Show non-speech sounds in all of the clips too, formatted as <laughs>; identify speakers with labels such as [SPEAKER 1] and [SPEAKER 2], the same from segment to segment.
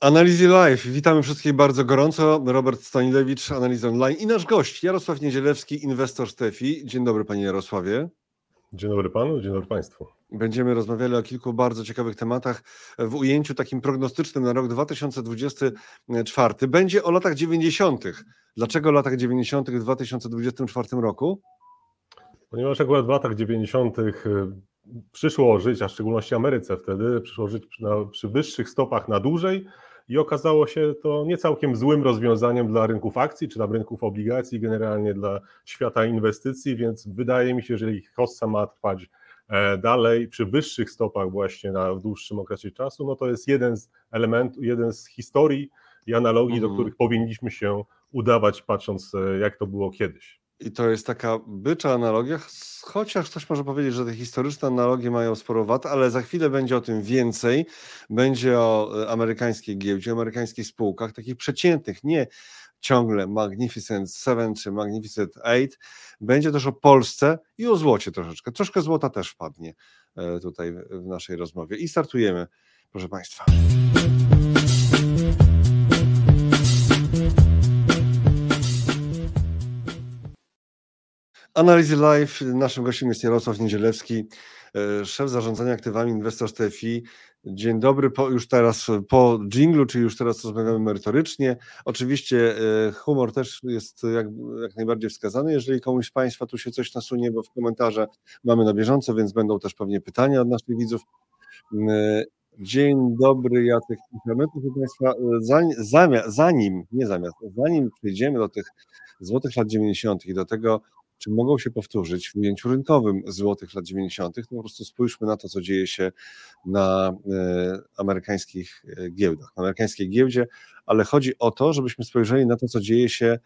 [SPEAKER 1] Analizy Live. Witamy wszystkich bardzo gorąco. Robert Stanilewicz, Analizy Online i nasz gość Jarosław Niedzielewski, inwestor Stefi. Dzień dobry panie Jarosławie.
[SPEAKER 2] Dzień dobry panu, dzień dobry państwu.
[SPEAKER 1] Będziemy rozmawiali o kilku bardzo ciekawych tematach w ujęciu takim prognostycznym na rok 2024. Będzie o latach 90. Dlaczego o latach 90. w 2024 roku?
[SPEAKER 2] Ponieważ akurat w latach 90. Y, przyszło żyć, a w szczególności Ameryce wtedy, przyszło żyć na, przy wyższych stopach na dłużej i okazało się to nie całkiem złym rozwiązaniem dla rynków akcji czy dla rynków obligacji, generalnie dla świata inwestycji, więc wydaje mi się, że jeżeli hossa ma trwać e, dalej przy wyższych stopach właśnie na dłuższym okresie czasu, no to jest jeden z elementów, jeden z historii i analogii, mm. do mhm. których powinniśmy się udawać, patrząc e, jak to było kiedyś.
[SPEAKER 1] I to jest taka bycza analogia, chociaż ktoś może powiedzieć, że te historyczne analogie mają sporo wad, ale za chwilę będzie o tym więcej. Będzie o e, amerykańskiej giełdzie, amerykańskich spółkach, takich przeciętnych, nie ciągle Magnificent 7 czy Magnificent 8. Będzie też o Polsce i o złocie troszeczkę. Troszkę złota też wpadnie e, tutaj w naszej rozmowie. I startujemy, proszę Państwa. Analizy Live. Naszym gościem jest Jarosław Niedzielewski, e, szef zarządzania aktywami Inwestor TFI. Dzień dobry, po, już teraz po dżinglu, czy już teraz rozmawiamy merytorycznie. Oczywiście e, humor też jest jak, jak najbardziej wskazany. Jeżeli komuś z Państwa tu się coś nasunie, bo w komentarze mamy na bieżąco, więc będą też pewnie pytania od naszych widzów. E, dzień dobry, Jacek Proszę Państwa, zanim, zanim, nie zamiast, zanim przejdziemy do tych złotych lat 90. i do tego, czy mogą się powtórzyć w ujęciu rynkowym złotych lat 90., to po prostu spójrzmy na to, co dzieje się na e, amerykańskich e, giełdach, na amerykańskiej giełdzie, ale chodzi o to, żebyśmy spojrzeli na to, co dzieje się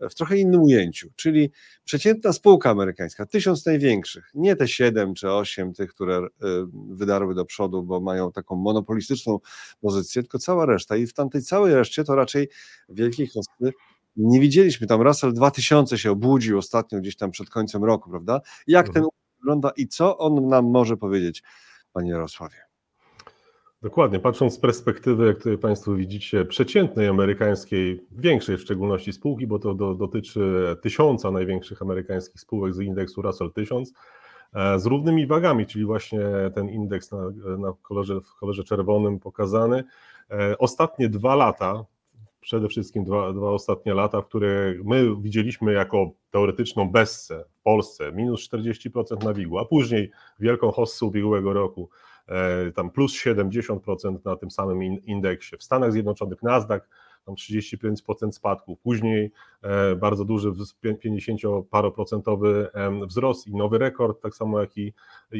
[SPEAKER 1] w trochę innym ujęciu, czyli przeciętna spółka amerykańska, tysiąc największych, nie te siedem czy osiem tych, które e, wydarły do przodu, bo mają taką monopolistyczną pozycję, tylko cała reszta i w tamtej całej reszcie to raczej wielkiej hosty nie widzieliśmy tam. Russell 2000 się obudził ostatnio gdzieś tam przed końcem roku, prawda? Jak mhm. ten wygląda i co on nam może powiedzieć, panie Jarosławie?
[SPEAKER 2] Dokładnie, patrząc z perspektywy, jak tutaj Państwo widzicie, przeciętnej amerykańskiej, większej w szczególności spółki, bo to do, dotyczy tysiąca największych amerykańskich spółek z indeksu Russell 1000, e, z równymi wagami, czyli właśnie ten indeks na, na kolorze, w kolorze czerwonym pokazany. E, ostatnie dwa lata przede wszystkim dwa, dwa ostatnie lata, w które my widzieliśmy jako teoretyczną bessę w Polsce, minus 40% na WIG, a później wielką hossę ubiegłego roku, e, tam plus 70% na tym samym indeksie. W Stanach Zjednoczonych Nasdaq tam 35% spadku, później e, bardzo duży 50-paroprocentowy wzrost i nowy rekord, tak samo jak i,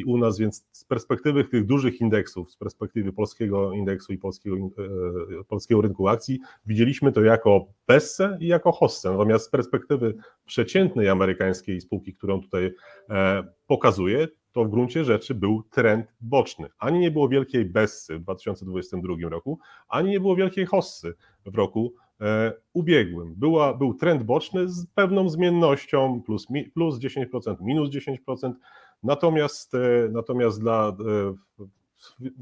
[SPEAKER 2] u nas, więc z perspektywy tych dużych indeksów, z perspektywy polskiego indeksu i polskiego, e, polskiego rynku akcji, widzieliśmy to jako bessę i jako hossę, natomiast z perspektywy przeciętnej amerykańskiej spółki, którą tutaj e, pokazuję, to w gruncie rzeczy był trend boczny. Ani nie było wielkiej Bessy w 2022 roku, ani nie było wielkiej Hossy w roku e, ubiegłym. Była, był trend boczny z pewną zmiennością plus, plus 10%, minus 10%, natomiast, e, natomiast dla, e,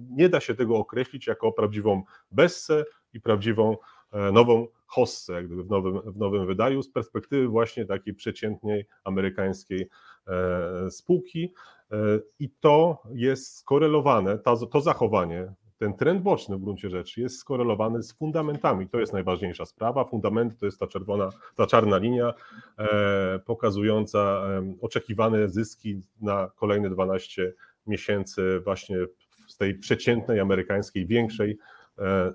[SPEAKER 2] nie da się tego określić jako prawdziwą Bessę i prawdziwą e, nową hossę, jak gdyby w nowym, w nowym wydaniu, z perspektywy właśnie takiej przeciętnej amerykańskiej e, spółki. E, I to jest skorelowane, to, to zachowanie, ten trend boczny w gruncie rzeczy jest skorelowany z fundamentami. To jest najważniejsza sprawa. Fundamenty to jest ta czerwona, ta czarna linia e, pokazująca oczekiwane zyski na kolejne 12 miesięcy właśnie z tej przeciętnej amerykańskiej, większej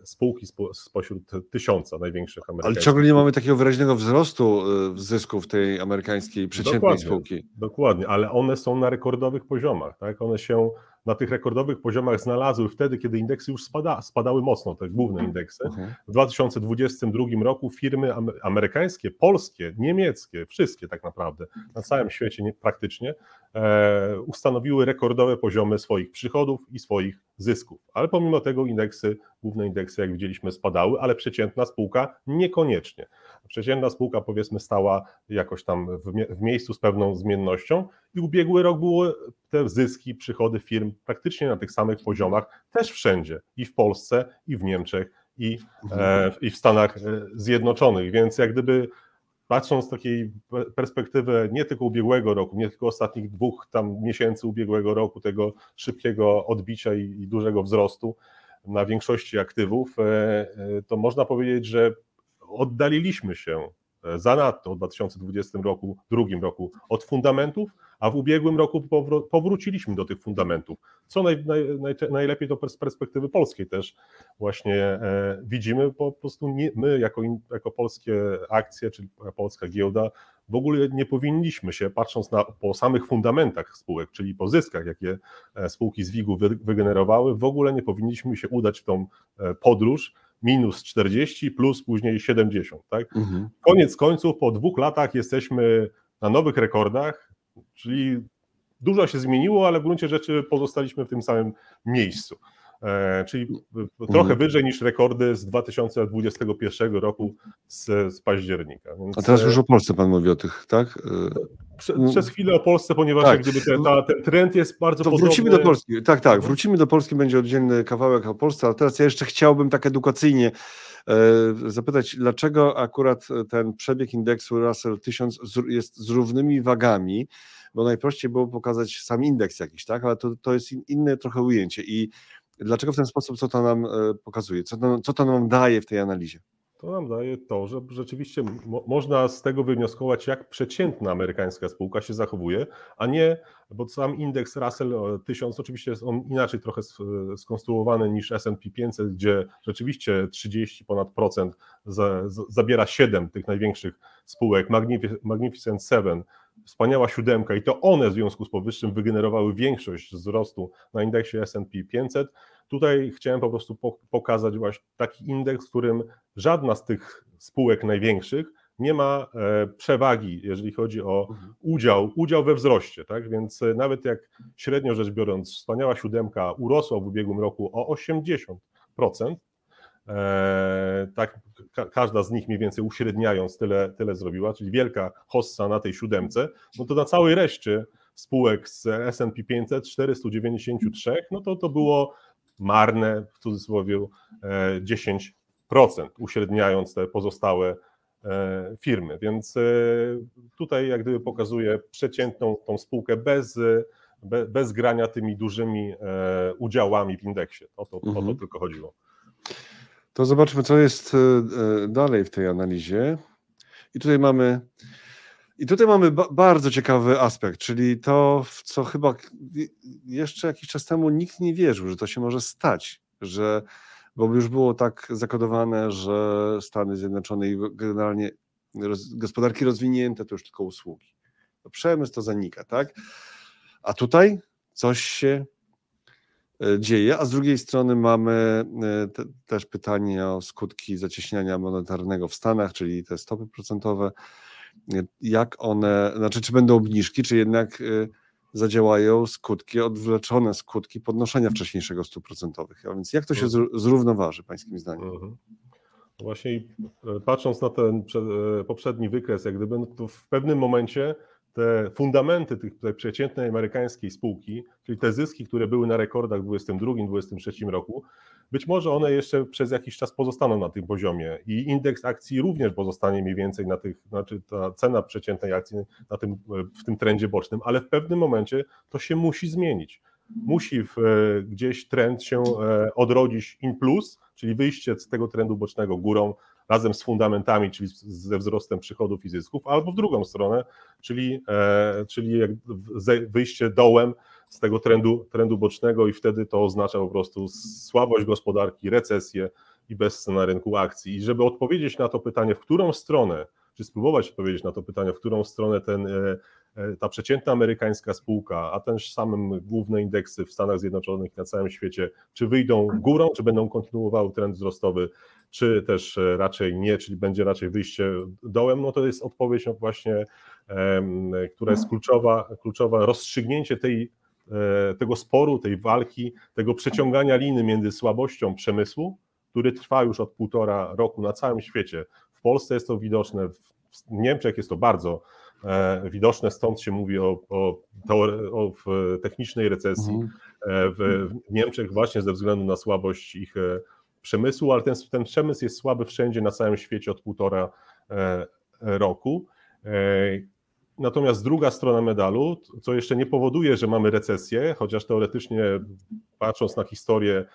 [SPEAKER 2] spółki spośród tysiąca największych amerykańskich.
[SPEAKER 1] Ale ciągle nie mamy takiego wyraźnego wzrostu e, zysków tej amerykańskiej przeciętnej
[SPEAKER 2] dokładnie,
[SPEAKER 1] spółki.
[SPEAKER 2] Dokładnie, ale one są na rekordowych poziomach. Tak? One się na tych rekordowych poziomach znalazły wtedy, kiedy indeksy już spada, spadały mocno, te główne mhm. indeksy. Mhm. W 2022 roku firmy amerykańskie, polskie, niemieckie, wszystkie tak naprawdę, na całym świecie nie, praktycznie, e, ustanowiły rekordowe poziomy swoich przychodów i swoich zysków. Ale pomimo tego indeksy, główne indeksy, jak widzieliśmy, spadały, ale przeciętna spółka niekoniecznie. Przeciętna spółka, powiedzmy, stała jakoś tam w, w miejscu z pewną zmiennością i ubiegły rok były te zyski, przychody firm praktycznie na tych samych poziomach, też wszędzie, i w Polsce, i w Niemczech, i, e, i w Stanach Zjednoczonych. Więc jak gdyby patrząc z takiej perspektywy nie tylko ubiegłego roku, nie tylko ostatnich dwóch tam miesięcy ubiegłego roku, tego szybkiego odbicia i, i dużego wzrostu na większości aktywów, to można powiedzieć, że oddaliliśmy się zanadto w 2020 roku, drugim roku od fundamentów, a w ubiegłym roku powróciliśmy do tych fundamentów, co naj, naj, naj, najlepiej to z perspektywy polskiej też właśnie e, widzimy, po prostu nie, my jako, jako polskie akcje, czyli polska giełda, w ogóle nie powinniśmy się, patrząc na, po samych fundamentach spółek, czyli po zyskach, jakie e, spółki z WIG-u wy, wygenerowały, w ogóle nie powinniśmy się udać w tą e, podróż, minus 40 plus później 70. Tak? Mhm. Koniec końców, po dwóch latach jesteśmy na nowych rekordach, czyli dużo się zmieniło, ale w gruncie rzeczy pozostaliśmy w tym samym miejscu. E, czyli trochę mhm. wyżej niż rekordy z 2021 roku z, z października.
[SPEAKER 1] Więc... A teraz już o Polsce Pan mówi o tych, tak?
[SPEAKER 2] E, prze, no. przez chwilę o Polsce, ponieważ tak. gdyby ten, ta, ten trend jest bardzo to podobny.
[SPEAKER 1] Wrócimy do Polski, tak, tak, wrócimy do Polski, będzie oddzielny kawałek o Polsce, ale teraz ja jeszcze chciałbym tak edukacyjnie e, zapytać, dlaczego akurat ten przebieg indeksu Russell 1000 jest z równymi wagami, bo najprościej było pokazać sam indeks jakiś, tak, ale to, to jest inne trochę ujęcie i Dlaczego w ten sposób, co to nam e, pokazuje? Co to, co to nam daje w tej analizie?
[SPEAKER 2] To nam daje to, że rzeczywiście mo można z tego wywnioskować, jak przeciętna amerykańska spółka się zachowuje, a nie, bo sam indeks Russell 1000 oczywiście jest on inaczej trochę skonstruowany niż S&P 500, gdzie rzeczywiście 30 ponad procent za, za, zabiera 7 tych największych spółek, Magnificent 7 wspaniała siódemka i to one w związku z powyższym wygenerowały większość wzrostu na indeksie S&P 500. Tutaj chciałem po prostu pokazać właśnie taki indeks, w którym żadna z tych spółek największych nie ma e, przewagi, jeżeli chodzi o mhm. udział, udział we wzroście, tak? Więc e, nawet jak średnio rzecz biorąc, wspaniała siódemka urosła w ubiegłym roku o 80%, E, tak, każda z nich mniej więcej uśredniając tyle, tyle zrobiła, czyli wielka hossa na tej siódemce, no to na całej reszcie spółek z S&P 500 493, no to to było marne, w cudzysłowie 10%, e, uśredniając te pozostałe e, firmy, więc tutaj jak gdyby pokazuje przeciętną tą spółkę bez, bez grania tymi dużymi udziałami w indeksie, o to, mhm. o to mhm. tylko chodziło.
[SPEAKER 1] To zobaczmy, co jest e, e, dalej w tej analizie. I tutaj mamy. I tutaj mamy ba bardzo ciekawy aspekt, czyli to, w co chyba jeszcze jakiś czas temu nikt nie wierzył, że to się może stać, że, bo już było tak zakodowane, że Stany Zjednoczone i generalnie roz, gospodarki rozwinięte to już tylko usługi. Przemysł to zanika, tak? A tutaj coś się dzieje, a z drugiej strony mamy e, te, też pytanie o skutki zacieśniania monetarnego w Stanach, czyli te stopy procentowe, e, jak one, znaczy czy będą obniżki, czy jednak zadziałają skutki, odwleczone skutki podnoszenia wcześniejszego stóp procentowych. A więc jak to się mhm. zrównoważy, pańskim zdaniem? Mhm.
[SPEAKER 2] Właśnie patrząc na ten poprzedni wykres, jak gdyby, no to w pewnym momencie te fundamenty tych, tej przeciętnej amerykańskiej spółki, czyli te zyski, które były na rekordach w 2022-2023 roku, być może one jeszcze przez jakiś czas pozostaną na tym poziomie i indeks akcji również pozostanie mniej więcej na tych, znaczy ta cena przeciętnej akcji na tym, w tym trendzie bocznym, ale w pewnym momencie to się musi zmienić. Musi w, gdzieś trend się e, odrodzić in plus, czyli wyjście z tego trendu bocznego górą, razem z fundamentami, czyli ze wzrostem przychodów i zysków, albo w drugą stronę, czyli, e, czyli wyjście dołem z tego trendu, trendu bocznego i wtedy to oznacza po prostu słabość gospodarki, recesję i bezsen na rynku akcji. I żeby odpowiedzieć na to pytanie, w którą stronę, czy spróbować odpowiedzieć na to pytanie, w którą stronę ten, e, ta przeciętna amerykańska spółka, a też samym główne indeksy w Stanach Zjednoczonych i na całym świecie, czy wyjdą górą, czy będą kontynuowały trend wzrostowy, czy też e, raczej nie, czyli będzie raczej wyjście dołem, no to jest odpowiedź właśnie, która jest kluczowa, kluczowa rozstrzygnięcie tej, e, tego sporu, tej walki, tego przeciągania liny między słabością przemysłu, który trwa już od półtora roku na całym świecie. W Polsce jest to widoczne, w Niemczech jest to bardzo e, widoczne, stąd się mówi o, o, o technicznej recesji mhm. w Niemczech właśnie ze względu na słabość ich przemysłu, ale ten, ten przemysł jest słaby wszędzie na całym świecie od półtora roku. Natomiast druga strona medalu, co jeszcze nie powoduje, że mamy recesję, chociaż teoretycznie patrząc na historię, e,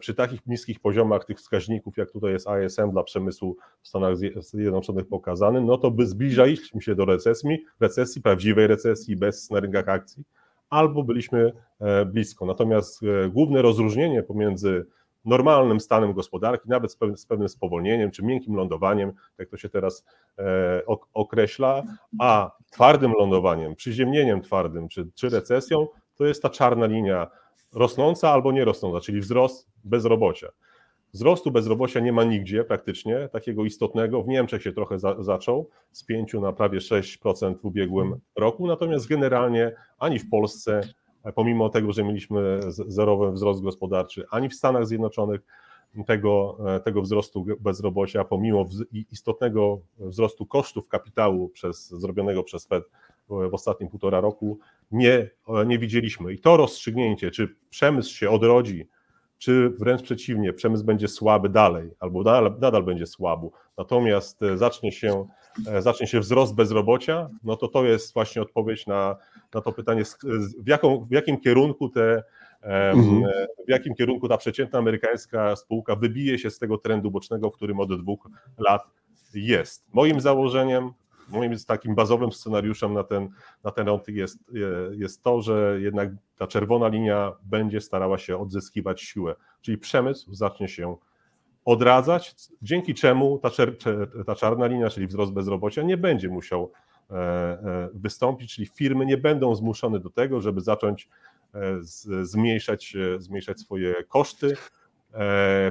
[SPEAKER 2] przy takich niskich poziomach tych wskaźników, jak tutaj jest ISM dla przemysłu w Stanach Zjednoczonych pokazany, no to by zbliżaliśmy się do recesji, recesji, prawdziwej recesji bez na rynkach akcji, albo byliśmy e, blisko. Natomiast e, główne rozróżnienie pomiędzy normalnym stanem gospodarki, nawet z pewnym, spowolnieniem czy miękkim lądowaniem, jak to się teraz e, określa, a twardym lądowaniem, przyziemnieniem twardym czy, czy recesją, to jest ta czarna linia rosnąca albo nie rosnąca, czyli wzrost bezrobocia. Wzrostu bezrobocia nie ma nigdzie praktycznie, takiego istotnego. W Niemczech się trochę za, zaczął z 5 na prawie 6% w ubiegłym roku, natomiast generalnie ani w Polsce, pomimo tego, że mieliśmy zerowy wzrost gospodarczy, ani w Stanach Zjednoczonych tego, e, tego wzrostu bezrobocia, pomimo istotnego wzrostu kosztów kapitału przez, zrobionego przez Fed w ostatnim półtora roku, nie, nie widzieliśmy. I to rozstrzygnięcie, czy przemysł się odrodzi, czy wręcz przeciwnie, przemysł będzie słaby dalej, albo nadal, nadal będzie słaby, natomiast e, zacznie się, e, zacznie się wzrost bezrobocia, no to to jest właśnie odpowiedź na, na to pytanie, w, jaką, w jakim kierunku te mhm. E, w jakim kierunku ta przeciętna amerykańska spółka wybije się z tego trendu bocznego, w którym od dwóch lat jest. Moim założeniem, moim takim bazowym scenariuszem na ten, na ten rok jest, jest to, że jednak ta czerwona linia będzie starała się odzyskiwać siłę, czyli przemysł zacznie się odradzać, dzięki czemu ta, czer, ta czarna linia, czyli wzrost bezrobocia, nie będzie musiał e, e, wystąpić, czyli firmy nie będą zmuszone do tego, żeby zacząć e, zmniejszać, zmniejszać swoje koszty,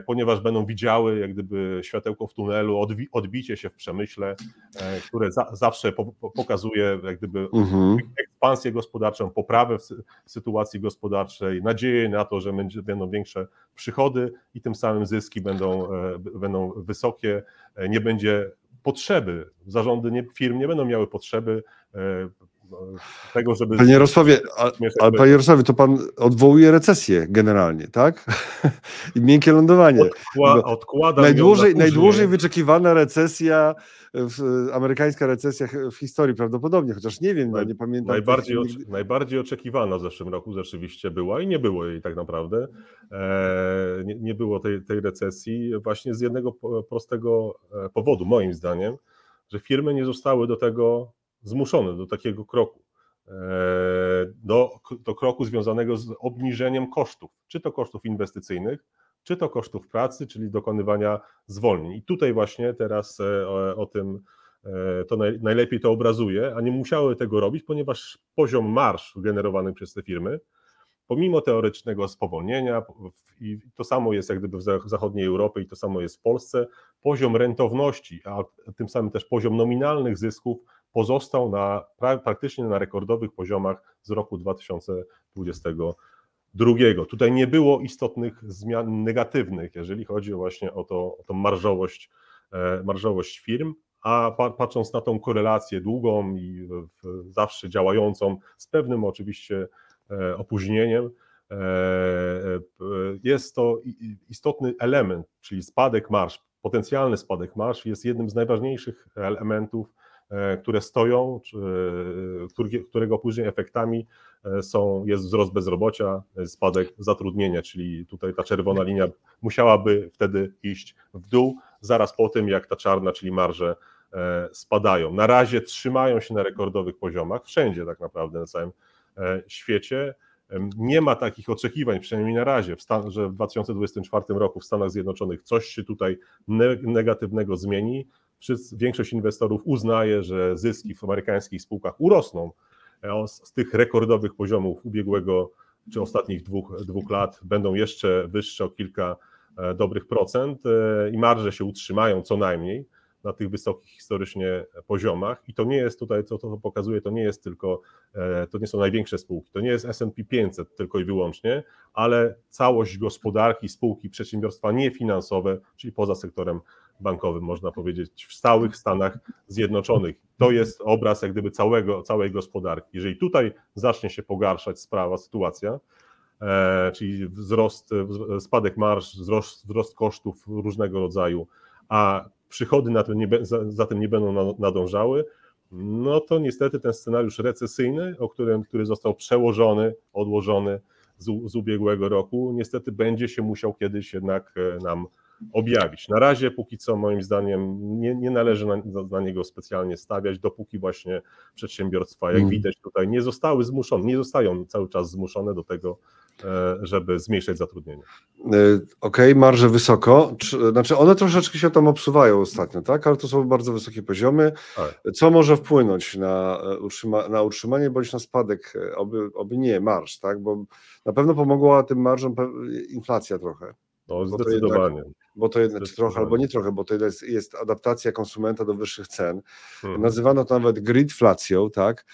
[SPEAKER 2] ponieważ będą widziały jak gdyby światełko w tunelu, odbi odbicie się w przemyśle, e, które za zawsze po pokazuje jak gdyby mhm. ekspansję gospodarczą, poprawę w, w sytuacji gospodarczej, nadzieję na to, że będzie, będą większe przychody i tym samym zyski będą, e, będą wysokie, nie będzie potrzeby, zarządy nie, firm nie będą miały potrzeby tego, żeby...
[SPEAKER 1] Panie Jarosławie, ale panie Jarosławie, to pan odwołuje recesję generalnie, tak? <laughs> I miękkie lądowanie.
[SPEAKER 2] Odkła, odkładam
[SPEAKER 1] najdłużej, najdłużej wyczekiwana recesja, w, amerykańska recesja w historii prawdopodobnie, chociaż nie wiem, no, Naj, nie pamiętam.
[SPEAKER 2] Najbardziej, nigdy... najbardziej oczekiwana w zeszłym roku rzeczywiście była i nie było jej tak naprawdę. E, nie, nie było tej, tej recesji właśnie z jednego prostego e, powodu, moim zdaniem, że firmy nie zostały do tego zmuszony do takiego kroku, e, do, do kroku związanego z obniżeniem kosztów, czy to kosztów inwestycyjnych, czy to kosztów pracy, czyli dokonywania zwolnień. I tutaj właśnie teraz e, o, o tym e, to naj, najlepiej to obrazuje, a nie musiały tego robić, ponieważ poziom marsz generowany przez te firmy, pomimo teoretycznego spowolnienia, i to samo jest jak gdyby w zachodniej Europie i to samo jest w Polsce, poziom rentowności, a tym samym też poziom nominalnych zysków pozostał na, praktycznie na rekordowych poziomach z roku 2022. Tutaj nie było istotnych zmian negatywnych, jeżeli chodzi właśnie o, to, o tą marżowość, e, marżowość firm, a patrząc na tą korelację długą i zawsze działającą, z pewnym oczywiście e, opóźnieniem, e, jest to istotny element, czyli spadek marsz, potencjalny spadek marsz jest jednym z najważniejszych elementów które stoją, e, którego później efektami e, są, jest wzrost bezrobocia, spadek zatrudnienia, czyli tutaj ta czerwona linia musiałaby wtedy iść w dół, zaraz po tym jak ta czarna, czyli marże spadają. Na razie trzymają się na rekordowych poziomach, wszędzie tak naprawdę na całym świecie. Nie ma takich oczekiwań, przynajmniej na razie, że w 2024 roku w Stanach Zjednoczonych coś się tutaj negatywnego zmieni większość inwestorów uznaje, że zyski w amerykańskich spółkach urosną e, z tych rekordowych poziomów ubiegłego czy ostatnich dwóch, dwóch lat, będą jeszcze wyższe o kilka e, dobrych procent e, i marże się utrzymają co najmniej na tych wysokich historycznie poziomach. I to nie jest tutaj, co to pokazuje, to nie jest tylko, to nie są największe spółki, to nie jest S&P 500 tylko i wyłącznie, ale całość gospodarki, spółki, przedsiębiorstwa niefinansowe, czyli poza sektorem bankowym, można powiedzieć, w stałych Stanach Zjednoczonych. To jest obraz jak gdyby całego, całej gospodarki. Jeżeli tutaj zacznie się pogarszać sprawa, sytuacja, e, czyli wzrost, spadek marsz, wzrost, wzrost kosztów różnego rodzaju, a przychody na to nie, za, za tym nie będą nadążały, no to niestety ten scenariusz recesyjny, o którym, który został przełożony, odłożony z, z ubiegłego roku, niestety będzie się musiał kiedyś jednak e, nam objawić. Na razie póki co moim zdaniem nie, nie należy na, na, niego specjalnie stawiać, dopóki właśnie przedsiębiorstwa, jak mm. widać tutaj, nie zostały zmuszone, nie zostają cały czas zmuszone do tego, e, żeby zmniejszać zatrudnienie.
[SPEAKER 1] E, okej, okay, marże wysoko, znaczy one troszeczkę się tam obsuwają ostatnio, tak, ale to są bardzo wysokie poziomy. Tak. Co może wpłynąć na, e, utrzyma, na utrzymanie bądź na spadek, oby, oby nie marsz, tak, bo na pewno pomogła tym marżom inflacja trochę.
[SPEAKER 2] No, zdecydowanie.
[SPEAKER 1] Bo to jednak trochę, albo nie trochę, bo to jest, jest adaptacja konsumenta do wyższych cen. Hmm. Nazywano to nawet gridflacją, tak?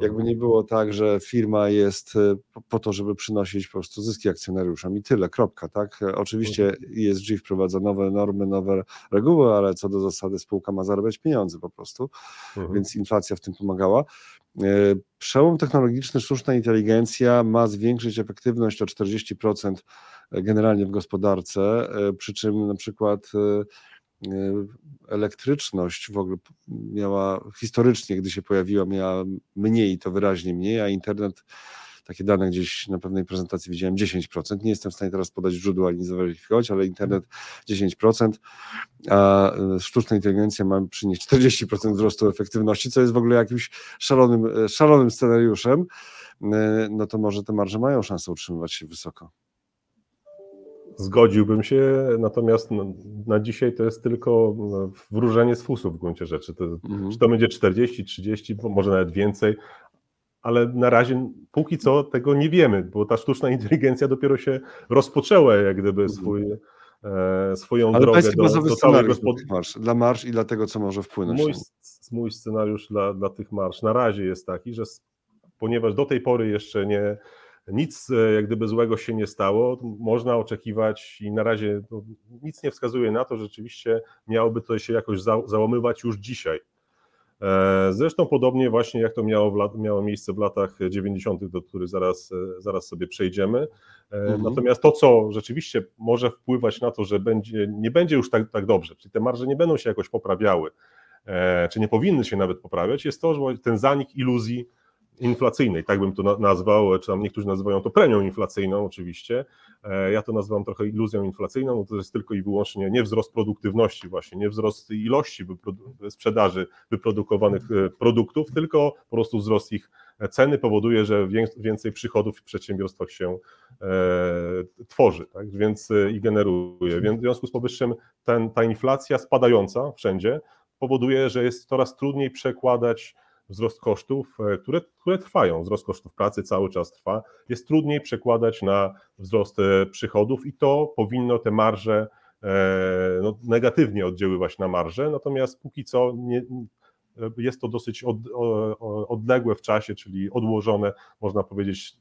[SPEAKER 1] Jakby mhm. nie było tak, że firma jest e, po to, żeby przynosić po prostu zyski akcjonariuszom i tyle, kropka, tak? E, oczywiście mhm. ESG wprowadza nowe normy, nowe reguły, ale co do zasady spółka ma zarabiać pieniądze po prostu, mhm. więc inflacja w tym pomagała. E, przełom technologiczny, sztuczna inteligencja ma zwiększyć efektywność o 40% generalnie w gospodarce, przy czym na przykład elektryczność w ogóle miała historycznie, gdy się pojawiła, miała mniej, to wyraźnie mniej, a internet, takie dane gdzieś na pewnej prezentacji widziałem 10%. Nie jestem w stanie teraz podać źródła ani zweryfikować, ale internet 10%, a e, sztuczna inteligencja ma przynieść 40% wzrostu efektywności, co jest w ogóle jakimś szalonym, e, szalonym scenariuszem. E, no to może te marże mają szansę utrzymywać się wysoko.
[SPEAKER 2] Zgodziłbym się, natomiast no, na dzisiaj to jest tylko no, wróżenie z fusów w gruncie rzeczy. To, mhm. Czy to będzie 40, 30, może nawet więcej, ale na razie póki co tego nie wiemy, bo ta sztuczna inteligencja dopiero się rozpoczęła jak gdyby mhm. swój, e, swoją ale drogę
[SPEAKER 1] do, do całej gospodarki. Marsz, dla marsz i dla tego, co może wpłynąć.
[SPEAKER 2] Mój, mój scenariusz dla, dla tych marsz na razie jest taki, że ponieważ do tej pory jeszcze nie nic e, jak gdyby złego się nie stało. Można oczekiwać i na razie no, nic nie wskazuje na to, że rzeczywiście miałoby to się jakoś za, załamywać już dzisiaj. E, zresztą podobnie właśnie jak to miało, lat, miało miejsce w latach 90., do których zaraz, e, zaraz sobie przejdziemy. Mhm. Natomiast to, co rzeczywiście może wpływać na to, że będzie, nie będzie już tak, tak dobrze, czyli te marże nie będą się jakoś poprawiały, czy nie powinny się nawet poprawiać, jest to, że ten zanik iluzji inflacyjnej, tak bym to nazwał, czy tam niektórzy nazywają to premią inflacyjną oczywiście, e, ja to nazywam trochę iluzją inflacyjną, bo to jest tylko i wyłącznie nie wzrost produktywności właśnie, nie wzrost ilości sprzedaży wyprodukowanych e, produktów, tylko po prostu wzrost ich ceny powoduje, że więcej przychodów w przedsiębiorstwach się e, tworzy, tak? więc i generuje. W związku z powyższym ten, ta inflacja spadająca wszędzie powoduje, że jest coraz trudniej przekładać wzrost kosztów, e, które, które trwają. Wzrost kosztów pracy cały czas trwa. Jest trudniej przekładać na wzrost e, przychodów i to powinno te marże e, no, negatywnie oddziaływać na marże, natomiast póki co nie, jest to dosyć od, odległe w czasie, czyli odłożone, można powiedzieć,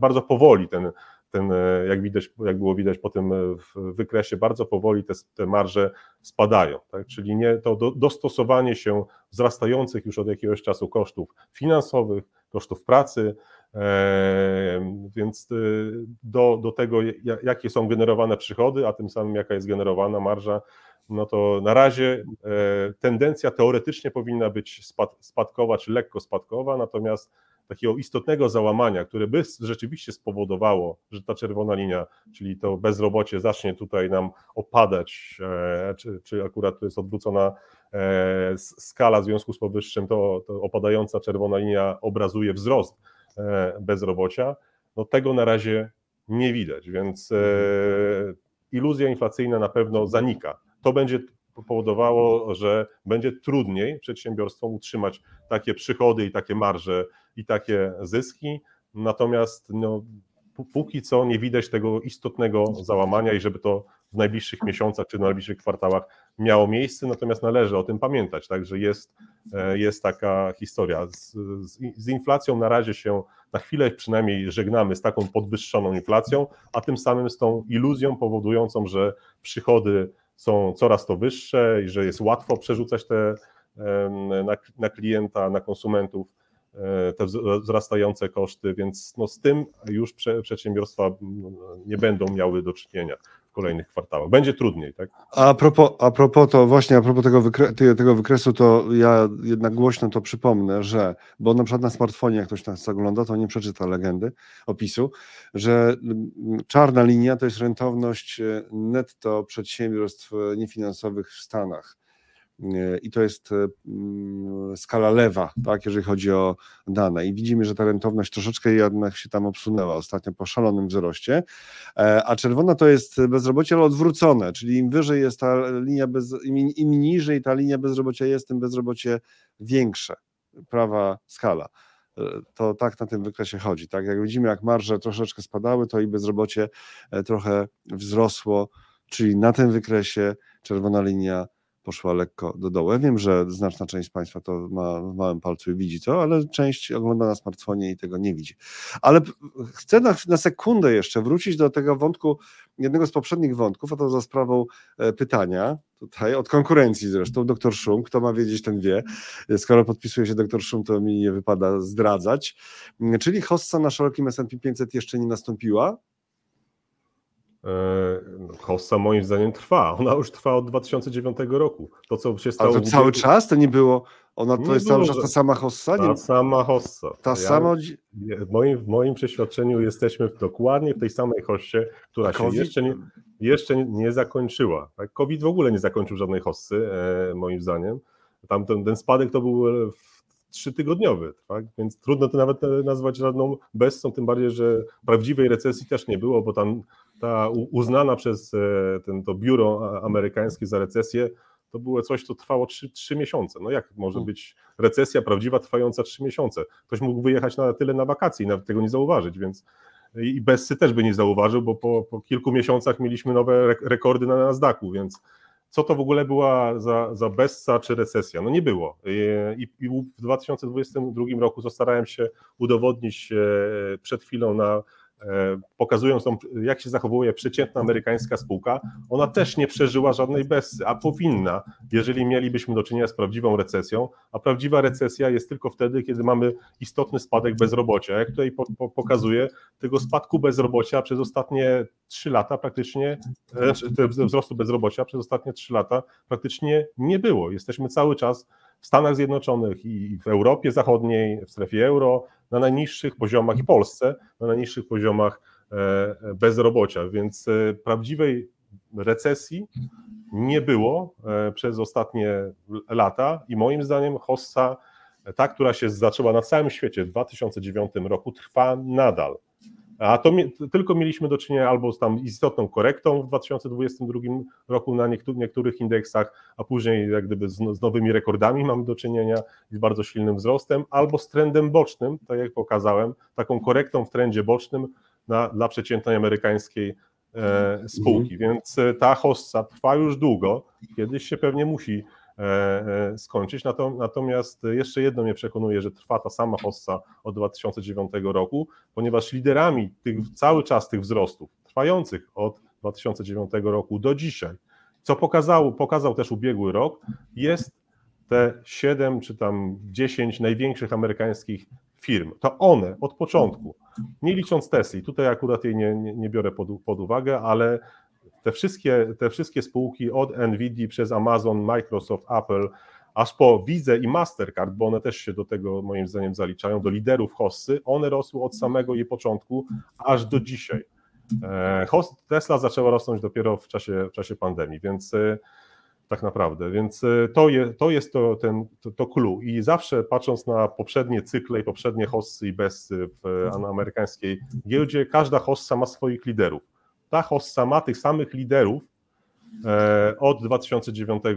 [SPEAKER 2] bardzo powoli ten, ten, e, jak widać, jak było widać po tym e, wykresie, bardzo powoli te, te marże spadają. Tak? Czyli nie to do, dostosowanie się wzrastających już od jakiegoś czasu kosztów finansowych, kosztów pracy, e, więc do, do tego, jakie są generowane przychody, a tym samym jaka jest generowana marża, no to na razie tendencja teoretycznie powinna być spad, spadkowa czy lekko spadkowa, natomiast takiego istotnego załamania, które by rzeczywiście spowodowało, że ta czerwona linia, czyli to bezrobocie zacznie tutaj nam opadać, e, czy, czy akurat to jest odwrócona e, skala w związku z powyższym, to, to opadająca czerwona linia obrazuje wzrost e, bezrobocia, no tego na razie nie widać, więc iluzja inflacyjna na pewno zanika. To będzie powodowało, że będzie trudniej przedsiębiorstwom utrzymać takie przychody i takie marże i takie zyski. Natomiast no, póki co nie widać tego istotnego załamania i żeby to w najbliższych miesiącach czy w najbliższych kwartałach miało miejsce, natomiast należy o tym pamiętać, także jest, e, jest taka historia. Z, z, z, inflacją na razie się na chwilę przynajmniej żegnamy z taką podwyższoną inflacją, a tym samym z tą iluzją powodującą, że przychody są coraz to wyższe i że jest łatwo przerzucać te na, na klienta, na konsumentów e, te wzrastające koszty, więc no z tym już przedsiębiorstwa nie będą miały do czynienia kolejnych kwartałach. Będzie trudniej, tak?
[SPEAKER 1] A propos, a propos to właśnie, a propos tego, wykre, tego wykresu, to ja jednak głośno to przypomnę, że, bo na przykład na smartfonie, jak ktoś nas ogląda, to nie przeczyta legendy, opisu, że mm, czarna linia to jest rentowność e, netto przedsiębiorstw e, niefinansowych w Stanach i to jest e, mm, skala lewa, tak, jeżeli chodzi o dane. I widzimy, że ta rentowność troszeczkę jednak się tam obsunęła ostatnio po szalonym wzroście, e, a czerwona to jest bezrobocie, ale odwrócone, czyli im wyżej jest ta linia, bez, im, niżej ta linia bezrobocia jest, tym bezrobocie większe, prawa skala e, to tak na tym wykresie chodzi. Tak jak widzimy, jak marże troszeczkę spadały, to i bezrobocie trochę wzrosło, czyli na tym wykresie czerwona linia poszła lekko do dołu. Ja wiem, że znaczna część Państwa to ma w małym palcu i widzi to, ale część ogląda na smartfonie i tego nie widzi. Ale chcę na, na sekundę jeszcze wrócić do tego wątku, jednego z poprzednich wątków, a to za sprawą e, pytania, tutaj od konkurencji zresztą, doktor Szum, kto ma wiedzieć, ten wie. Skoro podpisuje się doktor Szum, to mi nie wypada zdradzać. Czyli hossa na szerokim S&P 500 jeszcze nie nastąpiła,
[SPEAKER 2] hossa moim zdaniem trwa. Ona już trwa od 2009 roku. To, co się stało.
[SPEAKER 1] Ale to cały czas to nie było. Ona to nie jest cały czas ta sama hossa?
[SPEAKER 2] Ta sama hossa.
[SPEAKER 1] Ta ja, sama.
[SPEAKER 2] W moim, w moim przeświadczeniu jesteśmy dokładnie w tej samej hossie, która się jeszcze nie, jeszcze nie zakończyła. Tak? COVID w ogóle nie zakończył żadnej hossy, e, moim zdaniem. Tam ten, ten spadek to był trzytygodniowy, tak? więc trudno to nawet nazwać żadną bezsą, tym bardziej, że prawdziwej recesji też nie było, bo tam ta uznana przez e, ten, to biuro amerykańskie za recesję, to było coś, co trwało 3, 3 miesiące. No jak może hmm. być recesja prawdziwa trwająca 3 miesiące? Ktoś mógł wyjechać na tyle na wakacje i nawet tego nie zauważyć, więc i Bessy też by nie zauważył, bo po, po kilku miesiącach mieliśmy nowe rekordy na Nasdaqu, więc co to w ogóle była za, za czy recesja? No nie było. I, I, w 2022 roku starałem się udowodnić e, przed chwilą na E, pokazując tą, jak się zachowuje przeciętna amerykańska spółka, ona też nie przeżyła żadnej bessy, a powinna, jeżeli mielibyśmy do czynienia z prawdziwą recesją, a prawdziwa recesja jest tylko wtedy, kiedy mamy istotny spadek bezrobocia. Jak tutaj po, po, pokazuje, tego spadku bezrobocia przez ostatnie 3 lata praktycznie, e, wzrostu bezrobocia przez ostatnie 3 lata praktycznie nie było. Jesteśmy cały czas w Stanach Zjednoczonych i w Europie Zachodniej, w strefie euro, na najniższych poziomach i Polsce na najniższych poziomach e, bezrobocia, więc e, prawdziwej recesji nie było e, przez ostatnie lata i moim zdaniem hossa, ta, która się zaczęła na całym świecie w 2009 roku, trwa nadal. A to tylko mieliśmy do czynienia albo z tam istotną korektą w 2022 roku na niektórych indeksach, a później jak gdyby z, z nowymi rekordami mamy do czynienia z bardzo silnym wzrostem, albo z trendem bocznym, tak jak pokazałem, taką korektą w trendzie bocznym na, dla przeciętnej amerykańskiej e, spółki. Mhm. Więc e, ta hossa trwa już długo, kiedyś się pewnie musi skończyć. Natomiast jeszcze jedno mnie przekonuje, że trwa ta sama hossa od 2009 roku, ponieważ liderami tych, cały czas tych wzrostów, trwających od 2009 roku do dzisiaj, co pokazał, pokazał też ubiegły rok, jest te 7 czy tam 10 największych amerykańskich firm. To one od początku, nie licząc Tesla, tutaj akurat jej nie, nie, nie biorę pod, pod uwagę, ale te wszystkie, te wszystkie spółki od Nvidia przez Amazon, Microsoft, Apple, aż po Visa i Mastercard, bo one też się do tego moim zdaniem zaliczają, do liderów hossy, one rosły od samego jej początku aż do dzisiaj. E, Tesla zaczęła rosnąć dopiero w czasie, w czasie pandemii, więc e, tak naprawdę, więc e, to, je, to jest to, ten, to, to clue i zawsze patrząc na poprzednie cykle i poprzednie hossy i bessy w amerykańskiej giełdzie, każda hossa ma swoich liderów ta hossa ma tych samych liderów e, od 2009 e,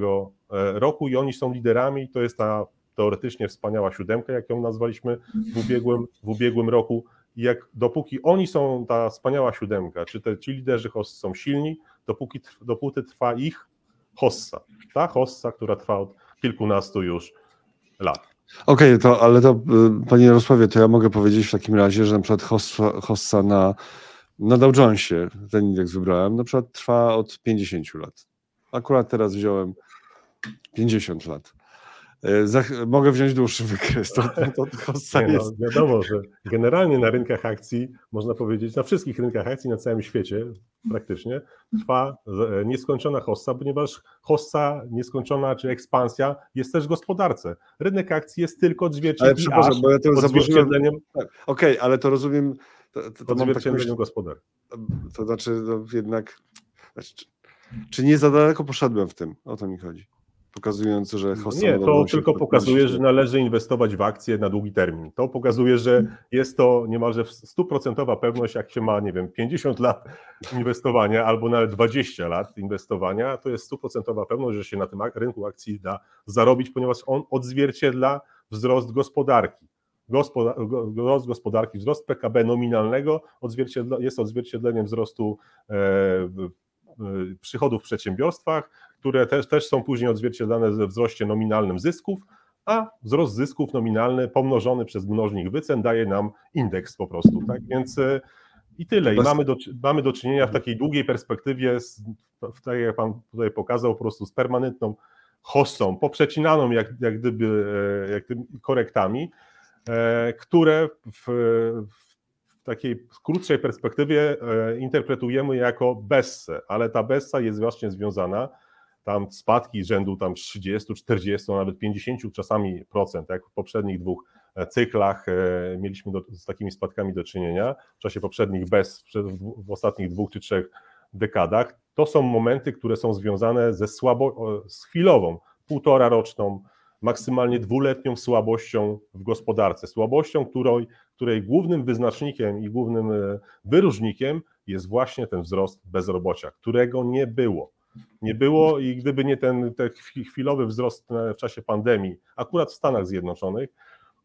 [SPEAKER 2] roku i oni są liderami. To jest ta teoretycznie wspaniała siódemka, jak ją nazwaliśmy w ubiegłym, w ubiegłym roku. I jak dopóki oni są ta wspaniała siódemka, czy te, ci liderzy hossy są silni, dopóki, dopóty trwa ich hossa. Ta hossa, która trwa od kilkunastu już lat.
[SPEAKER 1] Okej, okay, to ale to y, panie Jarosławie, to ja mogę powiedzieć w takim razie, że na przykład hossa, hossa na na Dow Jonesie ten indeks wybrałem, na przykład trwa od 50 lat. Akurat teraz wziąłem 50 lat. E, zach- mogę wziąć dłuższy wykres. To, to, to <laughs>
[SPEAKER 2] Nie, no,
[SPEAKER 1] jest.
[SPEAKER 2] wiadomo, że generalnie na rynkach akcji, można powiedzieć, na wszystkich rynkach akcji na całym świecie praktycznie trwa e, nieskończona hossa, ponieważ hossa nieskończona czy ekspansja jest też w gospodarce. Rynek akcji jest tylko
[SPEAKER 1] Ale
[SPEAKER 2] odzwierciedleniem,
[SPEAKER 1] przepraszam, bo ja to zaburzyłem. Tak, Okej, ale to rozumiem. To, to, to mam tak
[SPEAKER 2] odzwierciedleniem
[SPEAKER 1] myśl,
[SPEAKER 2] gospodarki.
[SPEAKER 1] to znaczy no, jednak. Znaczy, czy, czy nie za daleko poszedłem w tym? O to mi chodzi. Pokazując, że hossa
[SPEAKER 2] Nie, to tylko pokazuje, że należy inwestować w akcje na długi termin. To pokazuje, że jest to niemalże stuprocentowa pewność, jak się ma, nie wiem, 50 lat inwestowania albo nawet 20 lat inwestowania, to jest stuprocentowa pewność, że się na tym rynku akcji da zarobić, ponieważ on odzwierciedla wzrost gospodarki. Wzrost gospodarki, wzrost PKB nominalnego jest odzwierciedleniem wzrostu e, w- przychodów w przedsiębiorstwach, które też, też są później odzwierciedlane we wzroście nominalnym zysków, a wzrost zysków nominalny pomnożony przez mnożnik wycen daje nam indeks po prostu. Tak więc e, i tyle. I mamy do, mamy do czynienia w takiej długiej perspektywie, z, w- tak jak Pan tutaj pokazał, po prostu z permanentną hossą, poprzecinaną jak, jak gdyby e, jak korektami, e, które w, w takiej krótszej perspektywie e, interpretujemy jako bessę, ale ta bessa jest właśnie związana tam spadki rzędu tam 30, 40, a nawet 50 czasami procent, jak w poprzednich dwóch e, cyklach e, mieliśmy do, z takimi spadkami do czynienia, w czasie poprzednich bez, w, w ostatnich dwóch czy trzech dekadach, to są momenty, które są związane ze słabo, z chwilową, półtora roczną, maksymalnie dwuletnią słabością w gospodarce. Słabością, której, której głównym wyznacznikiem i głównym e, wyróżnikiem jest właśnie ten wzrost bezrobocia, którego nie było. Nie było i gdyby nie ten, ten chwi- chwilowy wzrost e, w czasie pandemii, akurat w Stanach Zjednoczonych,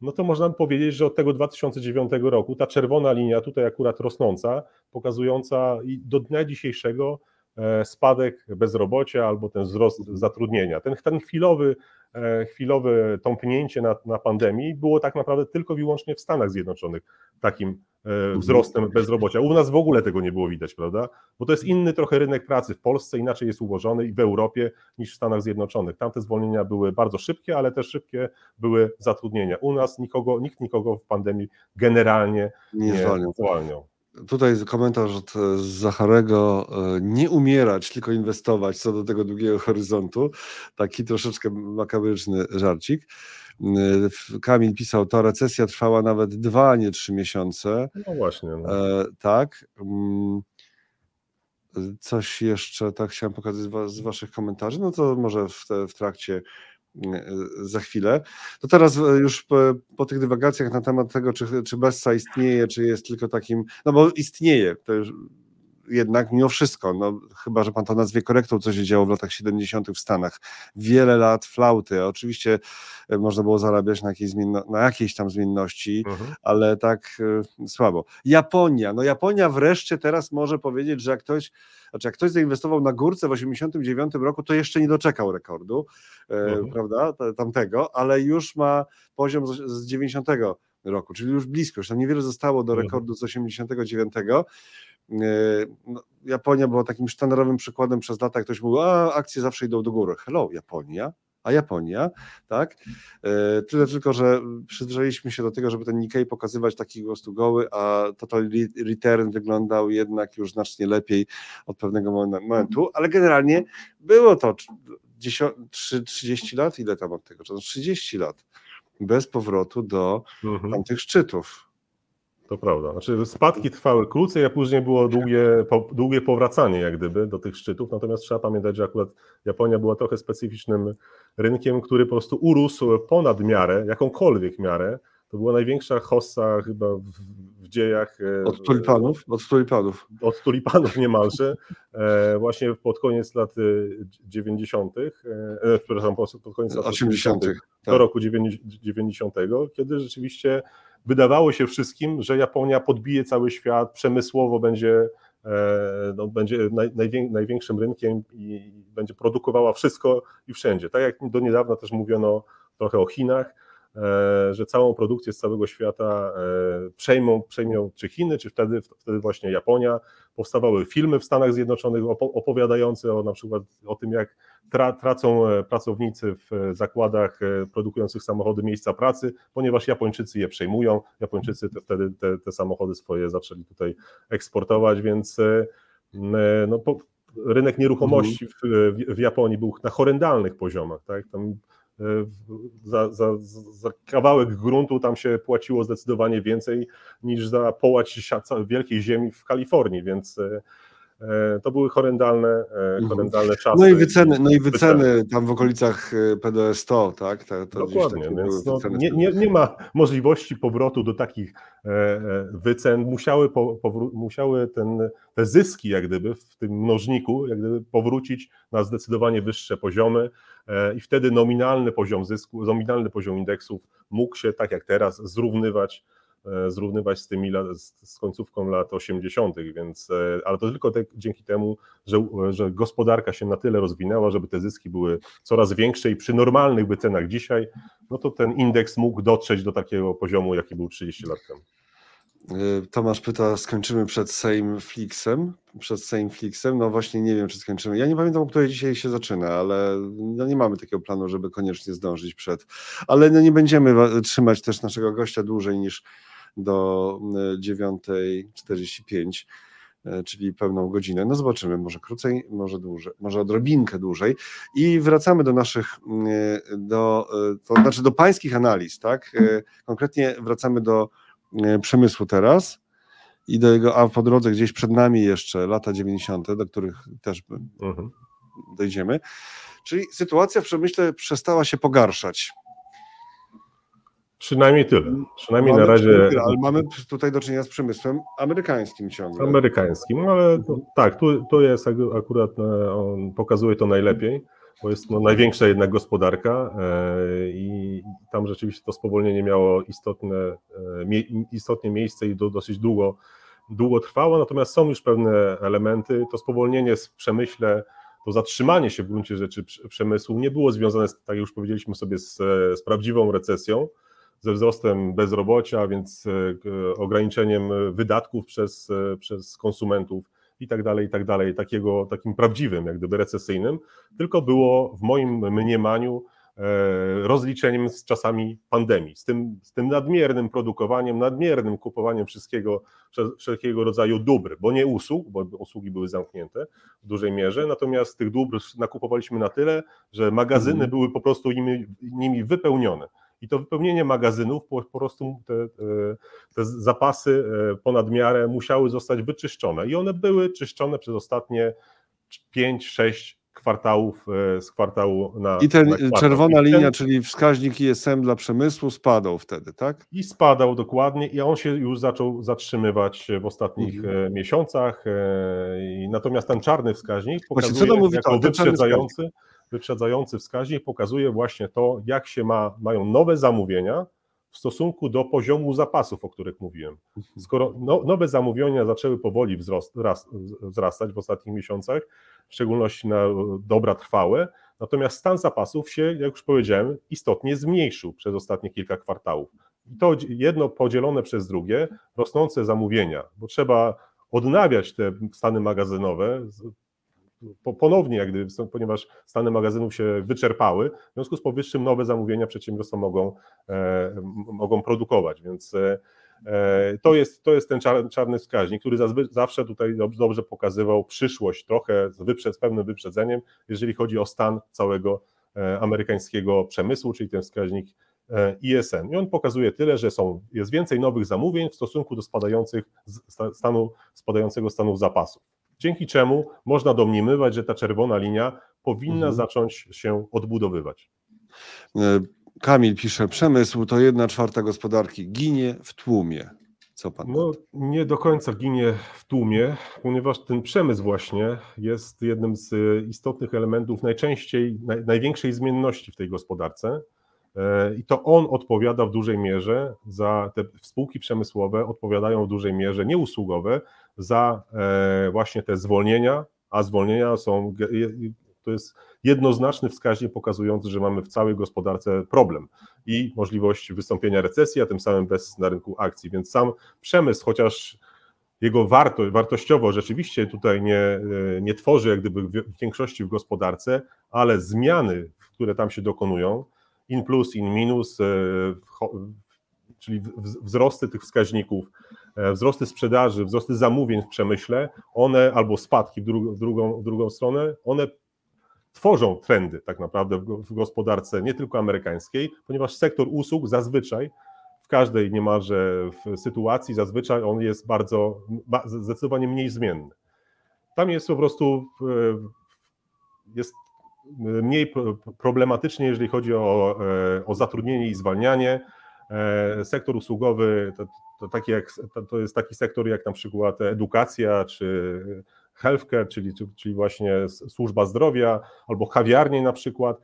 [SPEAKER 2] no to można powiedzieć, że od tego 2009 roku ta czerwona linia, tutaj akurat rosnąca, pokazująca i do dnia dzisiejszego spadek bezrobocia albo ten wzrost zatrudnienia. Ten, ten chwilowy, e, chwilowe tąpnięcie na, na pandemii było tak naprawdę tylko i wyłącznie w Stanach Zjednoczonych takim e, wzrostem bezrobocia. U nas w ogóle tego nie było widać, prawda? Bo to jest inny trochę rynek pracy w Polsce, inaczej jest ułożony i w Europie niż w Stanach Zjednoczonych. Tamte zwolnienia były bardzo szybkie, ale też szybkie były zatrudnienia. U nas nikogo, nikt nikogo w pandemii generalnie
[SPEAKER 1] Nie
[SPEAKER 2] nie zwalniał.
[SPEAKER 1] Tutaj komentarz od e, Zacharego. e, Nie umierać, tylko inwestować co do tego długiego <laughs> horyzontu. Taki troszeczkę makabryczny żarcik. Kamil pisał, ta recesja trwała nawet dwa, nie trzy miesiące.
[SPEAKER 2] No właśnie. No.
[SPEAKER 1] E, tak. Mm, Coś jeszcze tak chciałem pokazać z, wa- z Waszych komentarzy, no to może w, te, w trakcie za chwilę. To teraz e, już po, po tych dywagacjach na temat tego, czy, czy Bessa istnieje, czy jest tylko takim, no bo istnieje, to już jednak mimo wszystko, no chyba, że pan to nazwie korektą, co się działo w latach 70. w Stanach. Wiele lat flauty, oczywiście e, można było zarabiać na jakiejś, na jakiejś tam zmienności,
[SPEAKER 2] Mhm.
[SPEAKER 1] ale tak y, słabo. Japonia, no Japonia wreszcie teraz może powiedzieć, że jak ktoś, znaczy jak ktoś zainwestował na górce w 89 roku, to jeszcze nie doczekał rekordu, e,
[SPEAKER 2] Mhm.
[SPEAKER 1] prawda, te- tamtego, ale już ma poziom z, z 90 roku, czyli już blisko, już tam niewiele zostało do
[SPEAKER 2] Mhm.
[SPEAKER 1] rekordu z 89. E, No, Japonia była takim sztandarowym przykładem przez lata, ktoś mówił, a akcje zawsze idą do góry. Hello, Japonia, a Japonia, tak? E, Tyle tylko, że przyzwyczailiśmy się do tego, żeby ten Nikkei pokazywać taki prostu goły, a Total Re- Return wyglądał jednak już znacznie lepiej od pewnego momen- momentu, ale generalnie było to trz- dziesio- trzy- 30 lat, ile tam od tego? czasu? 30 lat bez powrotu do
[SPEAKER 2] Mhm.
[SPEAKER 1] tamtych szczytów.
[SPEAKER 2] To prawda. Znaczy spadki trwały krócej, a później było długie, po, długie powracanie jak gdyby do tych szczytów, natomiast trzeba pamiętać, że akurat Japonia była trochę specyficznym rynkiem, który po prostu urósł ponad miarę, jakąkolwiek miarę. To była największa hossa chyba w, w dziejach e,
[SPEAKER 1] Od tulipanów, od tulipanów.
[SPEAKER 2] od tulipanów niemalże, e, właśnie pod koniec lat e, 90., e, przepraszam, pod koniec lat
[SPEAKER 1] 80.
[SPEAKER 2] 80
[SPEAKER 1] tak.
[SPEAKER 2] do roku 90, kiedy rzeczywiście wydawało się wszystkim, że Japonia podbije cały świat, przemysłowo będzie, no, będzie naj, najwię, największym rynkiem i będzie produkowała wszystko i wszędzie. Tak jak do niedawna też mówiono trochę o Chinach, że całą produkcję z całego świata przejmą, przejmą czy Chiny, czy wtedy, wtedy właśnie Japonia. Powstawały filmy w Stanach Zjednoczonych opowiadające o na przykład o tym, jak tra, tracą pracownicy w zakładach produkujących samochody miejsca pracy, ponieważ Japończycy je przejmują. Japończycy te, wtedy te, te samochody swoje zaczęli tutaj eksportować, więc no, po, rynek nieruchomości w, w, Japonii był na horrendalnych poziomach. Tak? Tam e, za, za, za, kawałek gruntu tam się płaciło zdecydowanie więcej niż za połać wielkiej ziemi w Kalifornii, więc e, to były horrendalne, e, mhm. horrendalne czasy.
[SPEAKER 1] No i wyceny, no i wyceny tam w okolicach e, PDS 100, tak? To,
[SPEAKER 2] to Dokładnie, więc no, nie, nie, nie ma możliwości powrotu do takich wycen. Musiały, musiały ten, te zyski, jak gdyby, w tym mnożniku, jak gdyby powrócić na zdecydowanie wyższe poziomy i wtedy nominalny poziom zysku, nominalny poziom indeksów mógł się, tak jak teraz, zrównywać E, zrównywać z tymi z końcówką lat 80., więc, e, ale to tylko te, dzięki temu, że, że gospodarka się na tyle rozwinęła, żeby te zyski były coraz większe i przy normalnych by cenach dzisiaj, no to ten indeks mógł dotrzeć do takiego poziomu, jaki był 30 lat temu.
[SPEAKER 1] E, Tomasz pyta, skończymy przed Sejm Flixem? Przed Sejm Flixem? No właśnie nie wiem, czy skończymy. Ja nie pamiętam, o której dzisiaj się zaczyna, ale no nie mamy takiego planu, żeby koniecznie zdążyć przed. Ale no nie będziemy trzymać też naszego gościa dłużej niż do 9.45 e, e, czyli pełną godzinę. No zobaczymy, może krócej, może dłużej, może odrobinkę dłużej. I wracamy do naszych, e, do, to znaczy do pańskich analiz, tak? Konkretnie wracamy do przemysłu teraz i do jego, a po drodze gdzieś przed nami jeszcze lata 90., do których też mhm. dojdziemy. Czyli sytuacja w przemyśle przestała się pogarszać.
[SPEAKER 2] Przynajmniej tyle. Przynajmniej mamy na razie.
[SPEAKER 1] ale mamy tutaj do czynienia z przemysłem amerykańskim ciągle.
[SPEAKER 2] Amerykańskim, no ale no, tak, tu, tu jest akurat, e, on pokazuje to najlepiej, bo jest no, największa jednak gospodarka e, i tam rzeczywiście to spowolnienie miało istotne, e, istotnie miejsce i do, dosyć długo, długo trwało, natomiast są już pewne elementy. To spowolnienie w przemyśle to zatrzymanie się w gruncie rzeczy przemysłu nie było związane, z, tak jak już powiedzieliśmy sobie, z, z prawdziwą recesją, ze wzrostem bezrobocia, więc e, ograniczeniem wydatków przez, e, przez konsumentów i tak dalej, i tak dalej, takiego, takim prawdziwym, jak gdyby recesyjnym, tylko było w moim mniemaniu e, rozliczeniem z czasami pandemii, z tym, z tym nadmiernym produkowaniem, nadmiernym kupowaniem wszystkiego, wszelkiego rodzaju dóbr, bo nie usług, bo usługi były zamknięte w dużej mierze, natomiast tych dóbr nakupowaliśmy na tyle, że magazyny mhm. były po prostu nimi, nimi wypełnione i to wypełnienie magazynów, po, po prostu te, te, zapasy e, ponad miarę musiały zostać wyczyszczone i one były czyszczone przez ostatnie 5-6 kwartałów e, z kwartału na.
[SPEAKER 1] I ten czerwona I ten, linia, czyli wskaźnik ISM dla przemysłu spadał wtedy, tak?
[SPEAKER 2] I spadał dokładnie, i on się już zaczął zatrzymywać w ostatnich mhm. miesiącach. I natomiast ten czarny wskaźnik pokazuje Właśnie, co to mówi jako to, wyprzedzający wyprzedzający wskaźnik pokazuje właśnie to, jak się ma, mają nowe zamówienia w stosunku do poziomu zapasów, o których mówiłem. Mhm. Skoro no, nowe zamówienia zaczęły powoli wzrost, raz, wzrastać w ostatnich miesiącach, w szczególności na dobra trwałe, natomiast stan zapasów się, jak już powiedziałem, istotnie zmniejszył przez ostatnie kilka kwartałów. I to jedno podzielone przez drugie, rosnące zamówienia, bo trzeba odnawiać te stany magazynowe, ponownie, jak gdyby, ponieważ stany magazynów się wyczerpały, w związku z powyższym nowe zamówienia przedsiębiorstwa mogą, e, mogą produkować, więc e, e, to jest, to jest ten czarny wskaźnik, który zawsze tutaj dobrze pokazywał przyszłość, trochę z, wyprzed, z pewnym wyprzedzeniem, jeżeli chodzi o stan całego amerykańskiego przemysłu, czyli ten wskaźnik ISM. I on pokazuje tyle, że są, jest więcej nowych zamówień w stosunku do spadających stanu, spadającego stanu zapasów dzięki czemu można domniemywać, że ta czerwona linia powinna mhm. zacząć się odbudowywać.
[SPEAKER 1] E, Kamil pisze, przemysł to jedna czwarta gospodarki ginie w tłumie. Co pan?
[SPEAKER 2] No, nie do końca ginie w tłumie, ponieważ ten przemysł właśnie jest jednym z istotnych elementów najczęściej, naj, największej zmienności w tej gospodarce. E, I to on odpowiada w dużej mierze za te spółki przemysłowe, odpowiadają w dużej mierze nieusługowe za e, właśnie te zwolnienia, a zwolnienia są, To jest jednoznaczny wskaźnik pokazujący, że mamy w całej gospodarce problem i możliwość wystąpienia recesji, a tym samym bez na rynku akcji. Więc sam przemysł, chociaż jego wartość, wartościowo rzeczywiście tutaj nie, e, nie tworzy jak gdyby większości w gospodarce, ale zmiany, które tam się dokonują, in plus, in minus, e, czyli wzrosty tych wskaźników, wzrosty sprzedaży, wzrosty zamówień w przemyśle, one albo spadki w, drugą, w, drugą, w drugą stronę, one tworzą trendy tak naprawdę w gospodarce nie tylko amerykańskiej, ponieważ sektor usług zazwyczaj w każdej niemalże w sytuacji zazwyczaj on jest bardzo, zdecydowanie mniej zmienny. Tam jest po prostu, e, jest mniej problematycznie, jeżeli chodzi o, e, o zatrudnienie i zwalnianie. E, sektor usługowy to, taki jak, to jest taki sektor jak na przykład edukacja czy healthcare, czyli, czyli właśnie służba zdrowia albo kawiarnie na przykład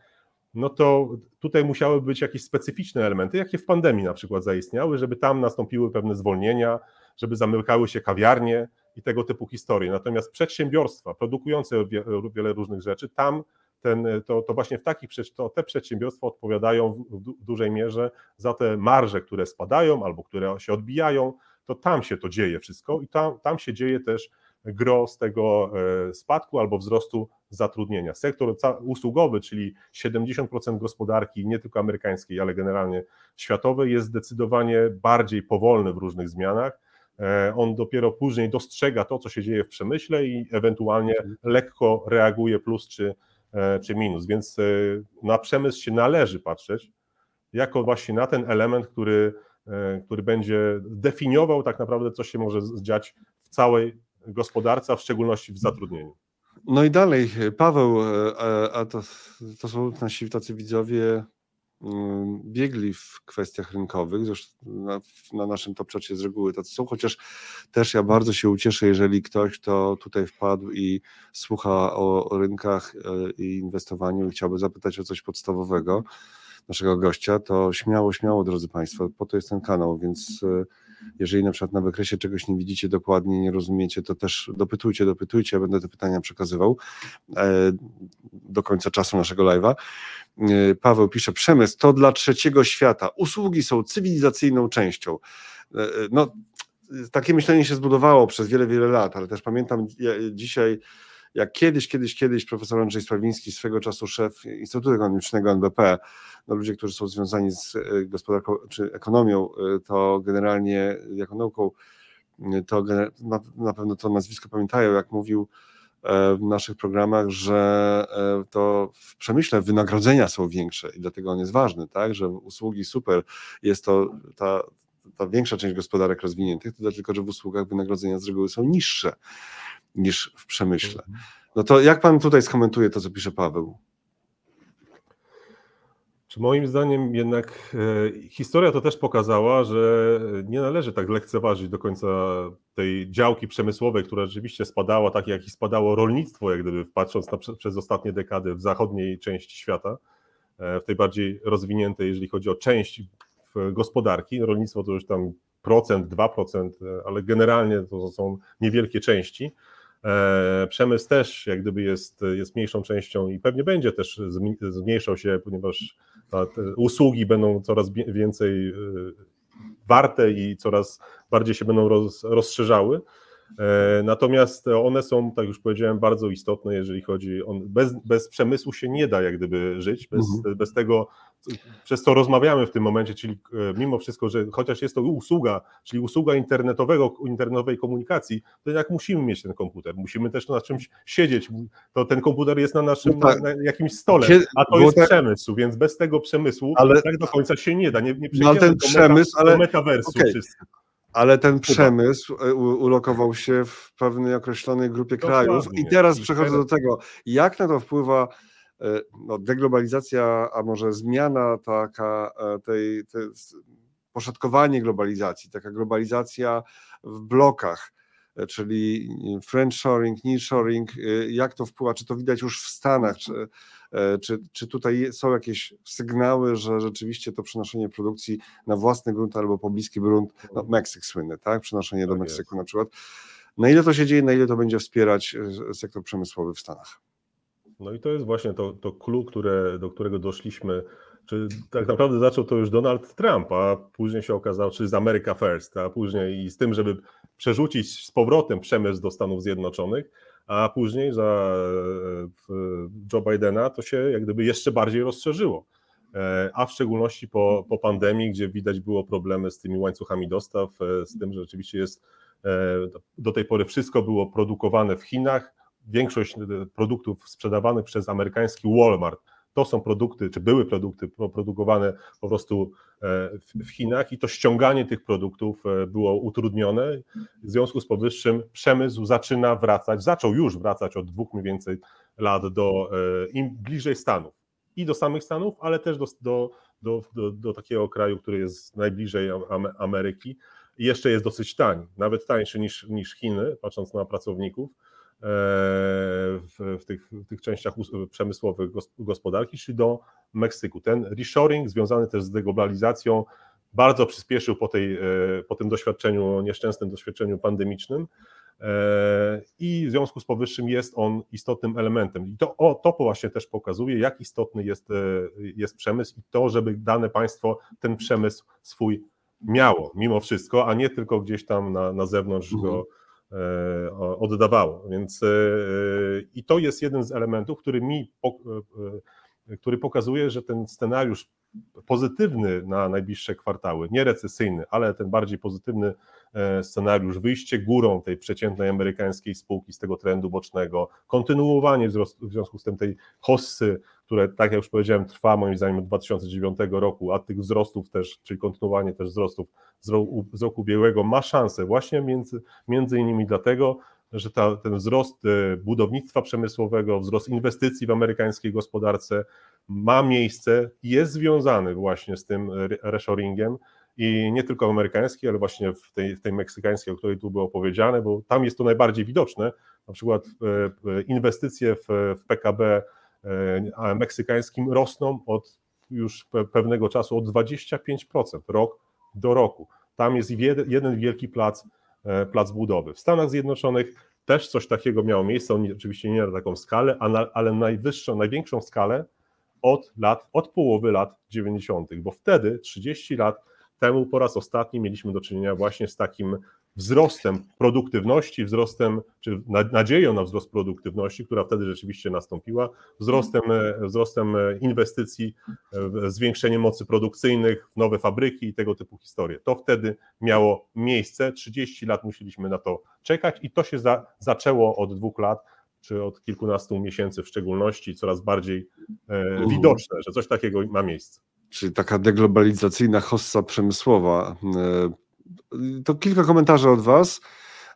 [SPEAKER 2] no to tutaj musiały być jakieś specyficzne elementy, jakie w pandemii na przykład zaistniały, żeby tam nastąpiły pewne zwolnienia, żeby zamykały się kawiarnie i tego typu historie. Natomiast przedsiębiorstwa produkujące wiele różnych rzeczy, tam ten, to, to właśnie w takich to te przedsiębiorstwa odpowiadają w, w dużej mierze za te marże, które spadają albo które się odbijają, to tam się to dzieje wszystko i tam, tam się dzieje też gro z tego e, spadku albo wzrostu zatrudnienia. Sektor usługowy, czyli 70% gospodarki, nie tylko amerykańskiej, ale generalnie światowej, jest zdecydowanie bardziej powolny w różnych zmianach. E, on dopiero później dostrzega to, co się dzieje w przemyśle i ewentualnie mhm. lekko reaguje plus czy, czy minus. Więc na przemysł się należy patrzeć jako właśnie na ten element, który, który będzie definiował tak naprawdę, co się może dziać w całej gospodarce, a w szczególności w zatrudnieniu.
[SPEAKER 1] No i dalej, Paweł, e, e, a to, to są nasi tacy widzowie biegli w kwestiach rynkowych, zresztą na, na naszym topczacie z reguły tacy są, chociaż też ja bardzo się ucieszę, jeżeli ktoś, kto tutaj wpadł i słucha o, o rynkach e, i inwestowaniu i chciałby zapytać o coś podstawowego naszego gościa, to śmiało, śmiało, drodzy Państwo, po to jest ten kanał, więc jeżeli na przykład na wykresie czegoś nie widzicie dokładnie, nie rozumiecie, to też dopytujcie, dopytujcie, ja będę te pytania przekazywał e, do końca czasu naszego live'a. E, Paweł pisze, przemysł to dla trzeciego świata. Usługi są cywilizacyjną częścią. E, no, takie myślenie się zbudowało przez wiele, wiele lat, ale też pamiętam dzisiaj jak kiedyś, kiedyś, kiedyś profesor Andrzej Sprawiński, swego czasu szef Instytutu Ekonomicznego NBP, no ludzie, którzy są związani z e, gospodarką czy ekonomią, e, to generalnie jako nauką, e, to na, pewno to nazwisko pamiętają, jak mówił w naszych programach, że to w przemyśle wynagrodzenia są większe i dlatego on jest ważny, tak, że usługi super, jest to ta, ta większa część gospodarek rozwiniętych, to tylko, że w usługach wynagrodzenia z reguły są niższe niż w przemyśle. Mhm. No to jak pan tutaj skomentuje to, co pisze Paweł?
[SPEAKER 2] Czy moim zdaniem jednak e, historia to też pokazała, że nie należy tak lekceważyć do końca tej działki przemysłowej, która rzeczywiście spadała, tak jak i spadało rolnictwo, jak gdyby patrząc na, przez ostatnie dekady w zachodniej części świata, e, w tej bardziej rozwiniętej, jeżeli chodzi o część gospodarki. Rolnictwo to już tam procent, dwa procent, e, ale generalnie to są niewielkie części. E, przemysł też jak gdyby jest, jest mniejszą częścią i pewnie będzie też zmniejszał się, ponieważ usługi będą coraz więcej e, warte i coraz bardziej się będą roz, rozszerzały. E, natomiast one są, tak już powiedziałem, bardzo istotne, jeżeli chodzi o. Bez, bez przemysłu się nie da jak gdyby żyć, bez, mhm. bez tego, przez co rozmawiamy w tym momencie, czyli e, mimo wszystko, że chociaż jest to usługa, czyli usługa internetowego, internetowej komunikacji, to jednak musimy mieć ten komputer, musimy też na czymś siedzieć, to ten komputer jest na naszym no tak. na, na, jakimś stole, a to jest tak... przemysł, więc bez tego przemysłu ale... tak do końca się nie da, nie, nie
[SPEAKER 1] no, ale ten przemysł,
[SPEAKER 2] meta, ale... metaversu okay. wszyscy.
[SPEAKER 1] Ale ten przemysł e, ulokował się w pewnej określonej grupie krajów. I teraz przechodzę do tego, jak na to wpływa e, no, deglobalizacja, a może zmiana taka e, tej, tej poszatkowanie globalizacji, taka globalizacja w blokach, czyli French shoring, nearshoring, jak to wpływa, czy to widać już w Stanach, czy, czy, czy tutaj są jakieś sygnały, że rzeczywiście to przenoszenie produkcji na własny grunt albo pobliski grunt, no Meksyk słynny, tak? Przenoszenie do tak Meksyku na przykład. Na ile to się dzieje, na ile to będzie wspierać e, sektor przemysłowy w Stanach?
[SPEAKER 2] No i to jest właśnie to, to clue, które, do którego doszliśmy. Czy tak naprawdę zaczął to już Donald Trump, a później się okazało, czy z America First, a później i z tym, żeby przerzucić z powrotem przemysł do Stanów Zjednoczonych, a później za Joe Bidena to się jak gdyby jeszcze bardziej rozszerzyło. E, a w szczególności po, po pandemii, gdzie widać było problemy z tymi łańcuchami dostaw, e, z tym, że rzeczywiście jest e, do tej pory wszystko było produkowane w Chinach. Większość produktów sprzedawanych przez amerykański Walmart to są produkty, czy były produkty produkowane po prostu w Chinach i to ściąganie tych produktów było utrudnione. W związku z powyższym przemysł zaczyna wracać, zaczął już wracać od dwóch mniej więcej lat do im bliżej Stanów. I do samych Stanów, ale też do, do, do, do, takiego kraju, który jest najbliżej Ameryki. Jeszcze jest dosyć tani, nawet tańszy niż, niż Chiny, patrząc na pracowników. e, w, w, tych, w tych częściach przemysłowych gospodarki, czyli do Meksyku. Ten reshoring związany też z deglobalizacją bardzo przyspieszył po, tej, e, po tym doświadczeniu, nieszczęsnym doświadczeniu pandemicznym, E, i w związku z powyższym jest on istotnym elementem. I to, o, to właśnie też pokazuje, jak istotny jest, e, jest przemysł i to, żeby dane państwo ten przemysł swój miało mimo wszystko, a nie tylko gdzieś tam na, na zewnątrz mhm. go e, oddawało. Więc i to jest jeden z elementów, który mi który pokazuje, że ten scenariusz pozytywny na najbliższe kwartały, nie recesyjny, ale ten bardziej pozytywny e, scenariusz, wyjście górą tej przeciętnej amerykańskiej spółki z tego trendu bocznego, kontynuowanie w związku z tym tej hossy, które, tak jak już powiedziałem, trwa moim zdaniem od 2009 roku, a tych wzrostów też, czyli kontynuowanie też wzrostów z roku, ubiegłego ma szansę właśnie między, między innymi dlatego, że ta, ten wzrost e, budownictwa przemysłowego, wzrost inwestycji w amerykańskiej gospodarce ma miejsce jest związany właśnie z tym reshoringiem i nie tylko amerykański, ale właśnie w tej, w tej meksykańskiej, o której tu było powiedziane, bo tam jest to najbardziej widoczne, na przykład e, inwestycje w, w PKB e, meksykańskim rosną od już pewnego czasu o 25% rok do roku. Tam jest jeden wielki plac E, plac budowy. W Stanach Zjednoczonych też coś takiego miało miejsce, oczywiście nie na taką skalę, ale najwyższą, największą skalę od lat, od połowy lat 90., bo wtedy 30 lat temu po raz ostatni mieliśmy do czynienia właśnie z takim wzrostem produktywności, wzrostem, czy nadzieją na wzrost produktywności, która wtedy rzeczywiście nastąpiła, wzrostem, wzrostem inwestycji, zwiększeniem mocy produkcyjnych, nowe fabryki i tego typu historie. To wtedy miało miejsce, 30 lat musieliśmy na to czekać i to się za, zaczęło od dwóch lat, czy od kilkunastu miesięcy w szczególności, coraz bardziej e, widoczne, że coś takiego ma miejsce.
[SPEAKER 1] Czyli taka deglobalizacyjna hossa przemysłowa to kilka komentarzy od Was.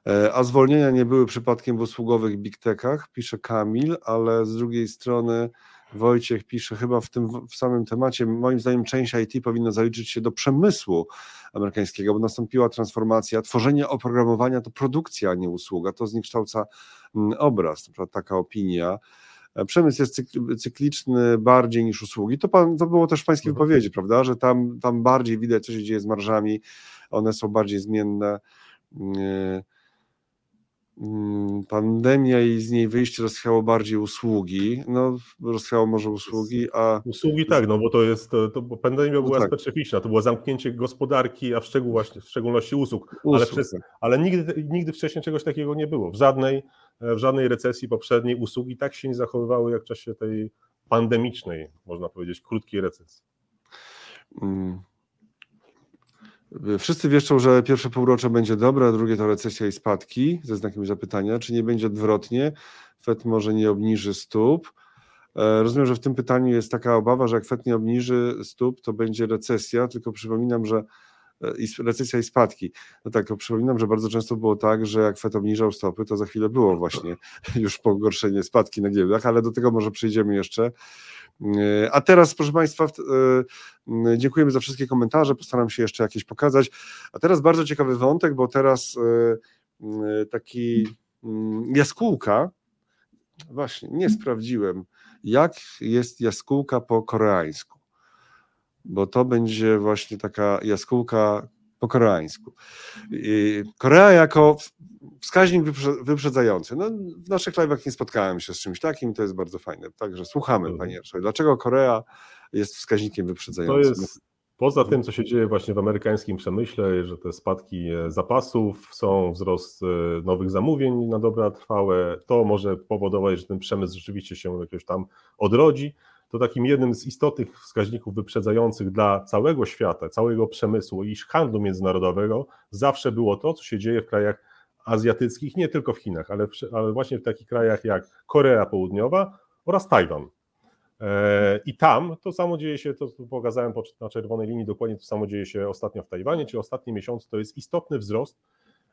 [SPEAKER 1] E, a zwolnienia nie były przypadkiem w usługowych big techach, pisze Kamil, ale z drugiej strony Wojciech pisze chyba w tym w samym temacie, moim zdaniem część IT powinna zaliczyć się do przemysłu amerykańskiego, bo nastąpiła transformacja, tworzenie oprogramowania to produkcja, a nie usługa, to zniekształca mm, obraz, taka opinia. Przemysł jest cykliczny bardziej niż usługi. To, pan, to było też w Pańskiej mhm. wypowiedzi, prawda, że tam, tam bardziej widać, co się dzieje z marżami, one są bardziej zmienne. Mm, pandemia i z niej wyjście rozchwiało bardziej usługi. No, rozchwiało może usługi, a.
[SPEAKER 2] Usługi tak, no bo to jest. To, to pandemia no była tak. specyficzna. To było zamknięcie gospodarki, a w, szczegół właśnie, w szczególności usług. usług ale, przez, tak. ale nigdy, nigdy wcześniej czegoś takiego nie było. W żadnej, w żadnej recesji poprzedniej usługi tak się nie zachowywały jak w czasie tej pandemicznej, można powiedzieć, krótkiej recesji. Hmm.
[SPEAKER 1] Wszyscy wieszczą, że pierwsze półrocze będzie dobre, a drugie to recesja i spadki, ze znakiem zapytania. Czy nie będzie odwrotnie? Fed może nie obniży stóp. E, rozumiem, że w tym pytaniu jest taka obawa, że jak Fed nie obniży stóp, to będzie recesja, tylko przypominam, że e, recesja i spadki. No tak, przypominam, że bardzo często było tak, że jak FED obniżał stopy, to za chwilę było właśnie <laughs> już pogorszenie, spadki na giełdach, ale do tego może przejdziemy jeszcze. E, a teraz, proszę Państwa, e, dziękujemy za wszystkie komentarze. Postaram się jeszcze jakieś pokazać. A teraz bardzo ciekawy wątek, bo teraz e, taki jaskółka. Właśnie, nie sprawdziłem, jak jest jaskółka po koreańsku, bo to będzie właśnie taka jaskółka po koreańsku. Korea jako wskaźnik wyprzedzający. No, w naszych live'ach nie spotkałem się z czymś takim, to jest bardzo fajne. Także słuchamy, mhm. panie Jarosławie. Dlaczego Korea jest wskaźnikiem wyprzedzającym?
[SPEAKER 2] To jest Poza tym, co się dzieje właśnie w amerykańskim przemyśle, że te spadki zapasów, są wzrost e, nowych zamówień na dobra trwałe, to może powodować, że ten przemysł rzeczywiście się jakoś tam odrodzi. To takim jednym z istotnych wskaźników wyprzedzających dla całego świata, całego przemysłu i handlu międzynarodowego zawsze było to, co się dzieje w krajach azjatyckich, nie tylko w Chinach, ale, w, ale właśnie w takich krajach jak Korea Południowa oraz Tajwan. E, I tam to samo dzieje się, to pokazałem na czerwonej linii, dokładnie to samo dzieje się ostatnio w Tajwanie, czyli ostatni miesiąc to jest istotny wzrost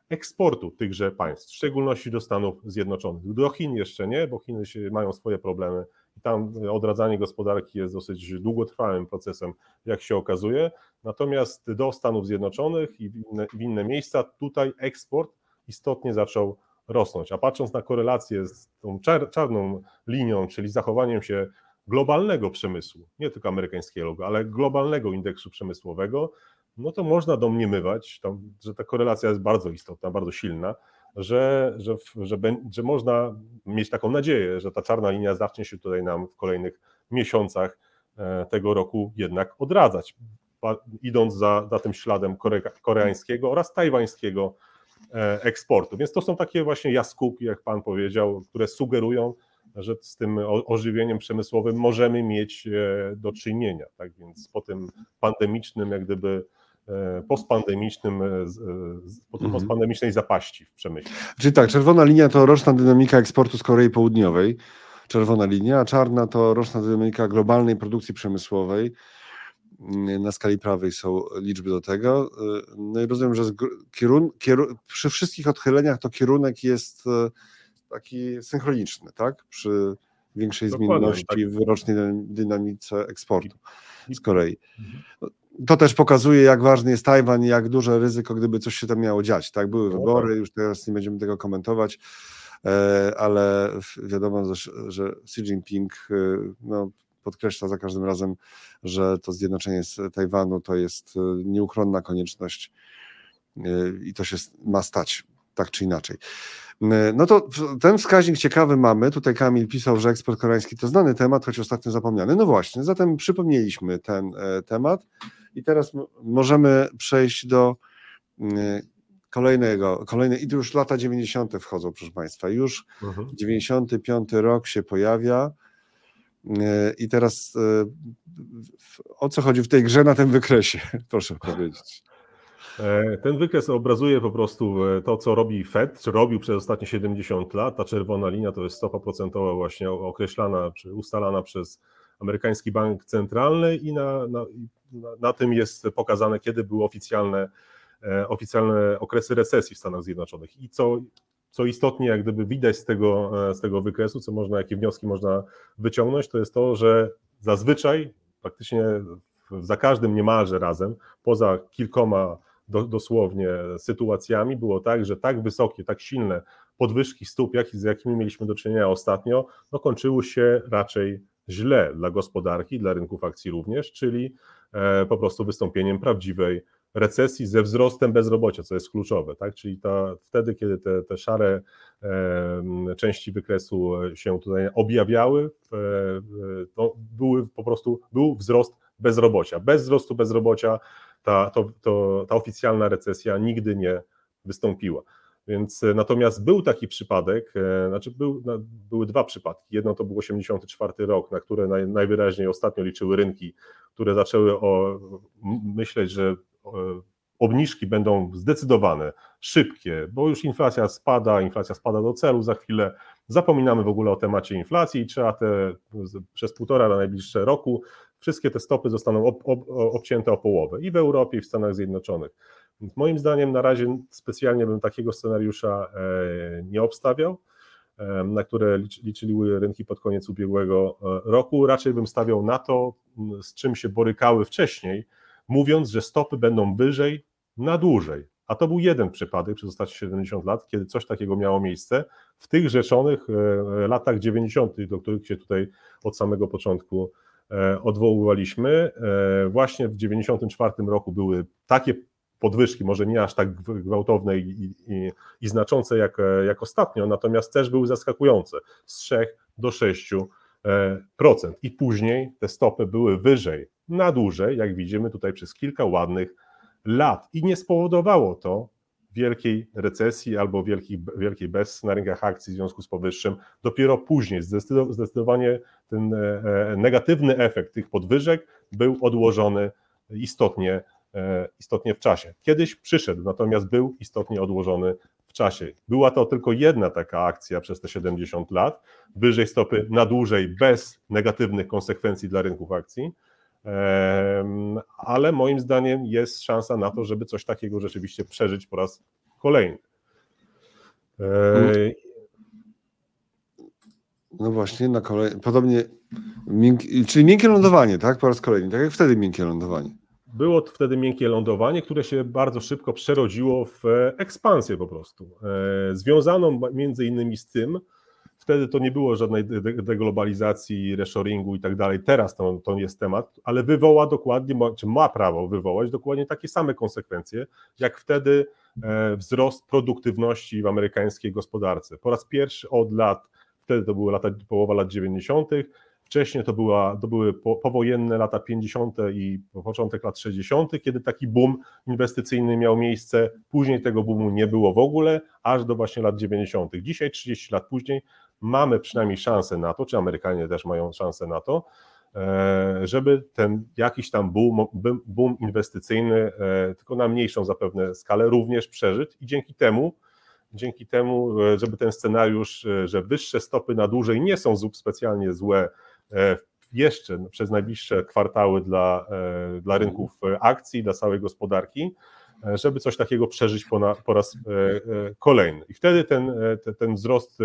[SPEAKER 2] eksportu tychże państw, w szczególności do Stanów Zjednoczonych. Do Chin jeszcze nie, bo Chiny mają swoje problemy i tam odradzanie gospodarki jest dosyć długotrwałym procesem, jak się okazuje. Natomiast do Stanów Zjednoczonych i w inne, w inne miejsca tutaj eksport istotnie zaczął rosnąć. A patrząc na korelację z tą czar, czarną linią, czyli zachowaniem się globalnego przemysłu, nie tylko amerykańskiego, ale globalnego indeksu przemysłowego, no to można domniemywać, że ta korelacja jest bardzo istotna, bardzo silna, że, że, że, że można mieć taką nadzieję, że ta czarna linia zacznie się tutaj nam w kolejnych miesiącach e, tego roku jednak odradzać, idąc za, za tym śladem kore, koreańskiego oraz tajwańskiego e, eksportu. Więc to są takie właśnie jaskółki, jak Pan powiedział, które sugerują, że z tym ożywieniem przemysłowym możemy mieć e, do czynienia. Tak więc po tym pandemicznym, jak gdyby postpandemicznym, e, tym mhm. postpandemicznej zapaści w przemyśle.
[SPEAKER 1] Czyli tak, czerwona linia to roczna dynamika eksportu z Korei Południowej, czerwona linia, a czarna to roczna dynamika globalnej produkcji przemysłowej. Mm, na skali prawej są liczby do tego. No i rozumiem, że kierun, kierun, przy wszystkich odchyleniach to kierunek jest taki synchroniczny, tak? Przy większej Dokładnie, zmienności tak. w rocznej dynamice eksportu z Korei. To też pokazuje, jak ważny jest Tajwan i jak duże ryzyko, gdyby coś się tam miało dziać. Tak, były no wybory, tak. już teraz nie będziemy tego komentować, e, ale wiadomo, że Xi Jinping e, no, podkreśla za każdym razem, że to zjednoczenie z Tajwanu to jest e, nieuchronna konieczność i to się ma stać, tak czy inaczej. No to ten wskaźnik ciekawy mamy. Tutaj Kamil pisał, że eksport koreański to znany temat, choć ostatnio zapomniany. No właśnie, zatem przypomnieliśmy ten e, temat i teraz możemy przejść do kolejnego, kolejne, i już lata 90. wchodzą, proszę Państwa. Już mhm. 95 rok się pojawia. E, I teraz e, o co chodzi w tej grze na tym wykresie? <laughs> Proszę powiedzieć.
[SPEAKER 2] E, ten wykres obrazuje po prostu e, to, co robi Fed, czy robił przez ostatnie 70 lat. Ta czerwona linia to jest stopa procentowa właśnie określana, czy ustalana przez amerykański bank centralny i na, na, na tym jest pokazane, kiedy były oficjalne, e, oficjalne okresy recesji w Stanach Zjednoczonych. I co, co istotnie, jak gdyby widać z tego, z tego wykresu, co można, jakie wnioski można wyciągnąć, to jest to, że zazwyczaj praktycznie za każdym niemalże razem, poza kilkoma do, dosłownie sytuacjami było tak, że tak wysokie, tak silne podwyżki stóp, jak, z jakimi mieliśmy do czynienia ostatnio, no kończyły się raczej źle dla gospodarki, dla rynków akcji również, czyli e, po prostu wystąpieniem prawdziwej recesji ze wzrostem bezrobocia, co jest kluczowe, tak? Czyli ta, wtedy, kiedy te, te szare e, części wykresu się tutaj objawiały, e, to były po prostu był wzrost bezrobocia. Bez wzrostu bezrobocia ta, to, to, ta oficjalna recesja nigdy nie wystąpiła. Więc e, natomiast był taki przypadek, e, znaczy był, były dwa przypadki. Jedno to był 84 rok, na które naj, najwyraźniej ostatnio liczyły rynki, które zaczęły o, myśleć, że obniżki będą zdecydowane, szybkie, bo już inflacja spada, inflacja spada do celu za chwilę. Zapominamy w ogóle o temacie inflacji i trzeba te przez półtora na najbliższe roku wszystkie te stopy zostaną ob, ob, obcięte o połowę i w Europie, i w Stanach Zjednoczonych. Więc moim zdaniem na razie specjalnie bym takiego scenariusza e, nie obstawiał, e, na które liczyły rynki pod koniec ubiegłego e, roku. Raczej bym stawiał na to, z czym się borykały wcześniej, mówiąc, że stopy będą wyżej na dłużej. A to był jeden przypadek przez ostatnie 70 lat, kiedy coś takiego miało miejsce w tych rzeczonych latach 90., do których się tutaj od samego początku odwoływaliśmy. E, właśnie w 1994 roku były takie podwyżki, może nie aż tak gwałtowne i, i, i znaczące jak, jak ostatnio, natomiast też były zaskakujące z 3 do 6%. I później te stopy były wyżej, na dłużej, jak widzimy tutaj przez kilka ładnych lat. I nie spowodowało to wielkiej recesji albo wielkiej, wielkiej bez na rynkach akcji w związku z powyższym. Dopiero później zdecydowanie ten e, negatywny efekt tych podwyżek był odłożony istotnie, e, istotnie w czasie. Kiedyś przyszedł, natomiast był istotnie odłożony w czasie. Była to tylko jedna taka akcja przez te 70 lat, wyżej stopy na dłużej bez negatywnych konsekwencji dla rynków akcji ale moim zdaniem jest szansa na to, żeby coś takiego rzeczywiście przeżyć po raz kolejny.
[SPEAKER 1] No właśnie, na kolej... podobnie, czyli miękkie lądowanie, tak? Po raz kolejny, tak jak wtedy miękkie lądowanie.
[SPEAKER 2] Było to wtedy miękkie lądowanie, które się bardzo szybko przerodziło w ekspansję po prostu. E, związaną między innymi z tym, Wtedy to nie było żadnej deglobalizacji, reshoringu i tak dalej. Teraz to, to jest temat, ale wywoła dokładnie, czy ma prawo wywołać dokładnie takie same konsekwencje, jak wtedy e, wzrost produktywności w amerykańskiej gospodarce. Po raz pierwszy od lat, wtedy to były lata, połowa lat 90., Wcześniej to, była, to były powojenne lata 50. i początek lat 60., kiedy taki boom inwestycyjny miał miejsce. Później tego boomu nie było w ogóle, aż do właśnie lat 90. Dzisiaj, 30 lat później, mamy przynajmniej szansę na to, czy Amerykanie też mają szansę na to, e, żeby ten jakiś tam boom, boom inwestycyjny, e, tylko na mniejszą zapewne skalę, również przeżyć i dzięki temu, dzięki temu, e, żeby ten scenariusz, że wyższe stopy na dłużej nie są specjalnie złe jeszcze przez najbliższe kwartały dla, dla rynków akcji, dla całej gospodarki, żeby coś takiego przeżyć po, na, po raz kolejny. I wtedy ten, ten wzrost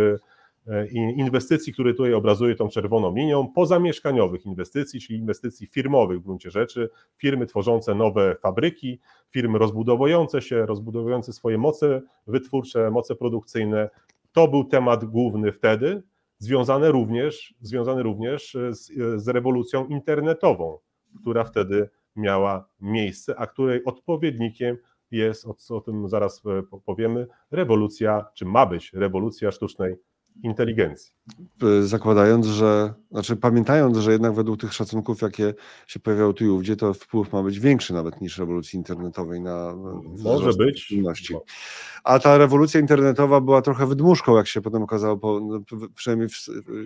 [SPEAKER 2] inwestycji, które tutaj obrazuję tą czerwoną linią, pozamieszkaniowych inwestycji, czyli inwestycji firmowych w gruncie rzeczy, firmy tworzące nowe fabryki, firmy rozbudowujące się, rozbudowujące swoje moce wytwórcze, moce produkcyjne. To był temat główny wtedy, związany również, związany również z, z rewolucją internetową, która wtedy miała miejsce, a której odpowiednikiem jest, o, o tym zaraz e, powiemy, rewolucja, czy ma być rewolucja sztucznej inteligencji.
[SPEAKER 1] Zakładając, że, znaczy pamiętając, że jednak według tych szacunków, jakie się pojawiały tu i ówdzie, to wpływ ma być większy nawet niż rewolucji internetowej na
[SPEAKER 2] Może być.
[SPEAKER 1] A ta rewolucja internetowa była trochę wydmuszką, jak się potem okazało, po, no, przynajmniej w,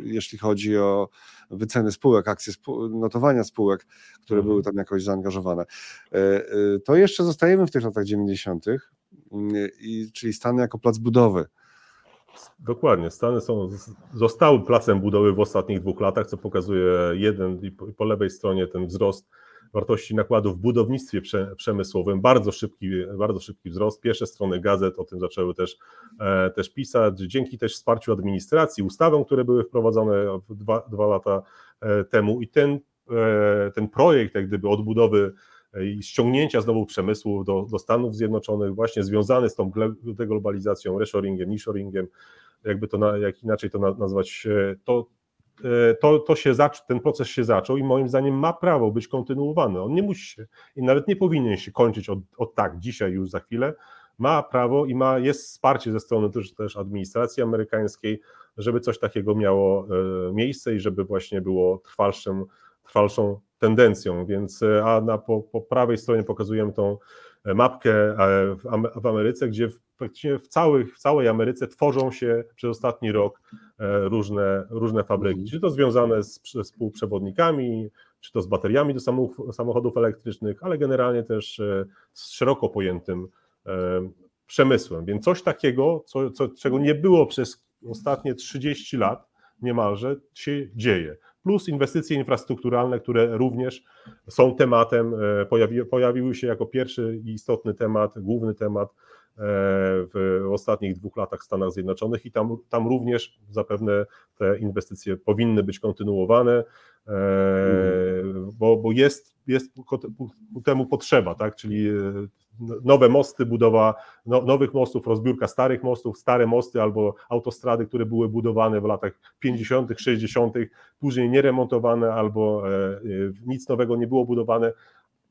[SPEAKER 1] jeśli chodzi o wyceny spółek, akcje spół, notowania spółek, które mhm. były tam jakoś zaangażowane. E, e, to jeszcze zostajemy w tych latach 90., i, czyli Stany jako plac budowy
[SPEAKER 2] Dokładnie. Stany są, zostały placem budowy w ostatnich dwóch latach, co pokazuje jeden i po, lewej stronie ten wzrost wartości nakładów w budownictwie prze, przemysłowym, bardzo szybki, bardzo szybki wzrost. Pierwsze strony gazet o tym zaczęły też, e, też pisać. Dzięki też wsparciu administracji, ustawom, które były wprowadzone dwa, dwa lata e, temu i ten, e, ten projekt jak gdyby odbudowy i ściągnięcia znowu przemysłu do, do Stanów Zjednoczonych, właśnie związany z tą deglobalizacją, reshoringiem, nishoringiem, jakby to, na, jak inaczej to nazwać, e, to, e, to, to się zac- ten proces się zaczął i moim zdaniem ma prawo być kontynuowany. On nie musi się i nawet nie powinien się kończyć od, od tak, dzisiaj już za chwilę. Ma prawo i ma, jest wsparcie ze strony też, też administracji amerykańskiej, żeby coś takiego miało e, miejsce i żeby właśnie było trwalszym, trwalszą tendencją, więc e, a na, po, po prawej stronie pokazujemy tą e, mapkę e, w, Ameryce, gdzie w, praktycznie w, całych, w całej Ameryce tworzą się przez ostatni rok różne, różne fabryki, mhm. czy to związane z, z półprzewodnikami, czy to z bateriami do samochodów elektrycznych, ale generalnie też z szeroko pojętym przemysłem. Więc coś takiego, co, co, czego nie było przez ostatnie 30 lat niemalże, się dzieje plus inwestycje infrastrukturalne, które również są tematem, e, pojawi, pojawiły się jako pierwszy istotny temat, główny temat w ostatnich dwóch latach w Stanach Zjednoczonych i tam, tam również zapewne te inwestycje powinny być kontynuowane, mhm. bo, bo jest, jest ku temu potrzeba, tak? czyli nowe mosty, budowa no, nowych mostów, rozbiórka starych mostów, stare mosty albo autostrady, które były budowane w latach 50., 60., później nieremontowane albo e, e, nic nowego nie było budowane.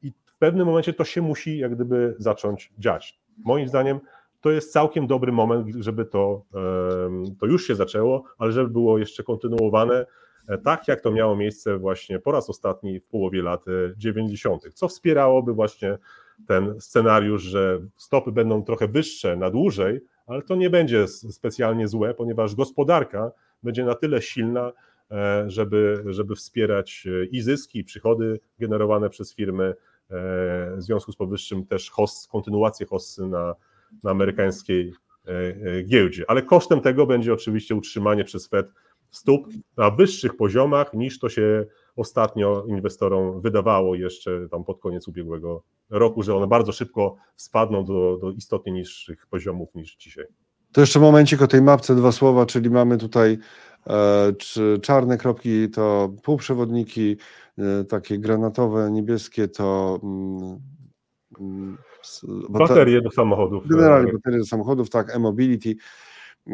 [SPEAKER 2] I w pewnym momencie to się musi jak gdyby zacząć dziać. Moim zdaniem to jest całkiem dobry moment, żeby to, to już się zaczęło, ale żeby było jeszcze kontynuowane e, tak, jak to miało miejsce właśnie po raz ostatni w połowie lat 90., co wspierałoby właśnie ten scenariusz, że stopy będą trochę wyższe na dłużej, ale to nie będzie specjalnie złe, ponieważ gospodarka będzie na tyle silna, e, żeby, żeby wspierać e, i zyski, i przychody generowane przez firmy, e, w związku z powyższym też host, kontynuację hossy na, na amerykańskiej giełdzie. Ale kosztem tego będzie oczywiście utrzymanie przez Fed stóp na wyższych poziomach niż to się ostatnio inwestorom wydawało jeszcze tam pod koniec ubiegłego roku, że one bardzo szybko spadną do, do istotnie niższych poziomów niż dzisiaj.
[SPEAKER 1] To jeszcze momencik o tej mapce dwa słowa, czyli mamy tutaj e, czarne kropki to półprzewodniki, e, takie granatowe, niebieskie to mm,
[SPEAKER 2] mm baterie do samochodów.
[SPEAKER 1] Generalnie baterie do samochodów, tak, e-mobility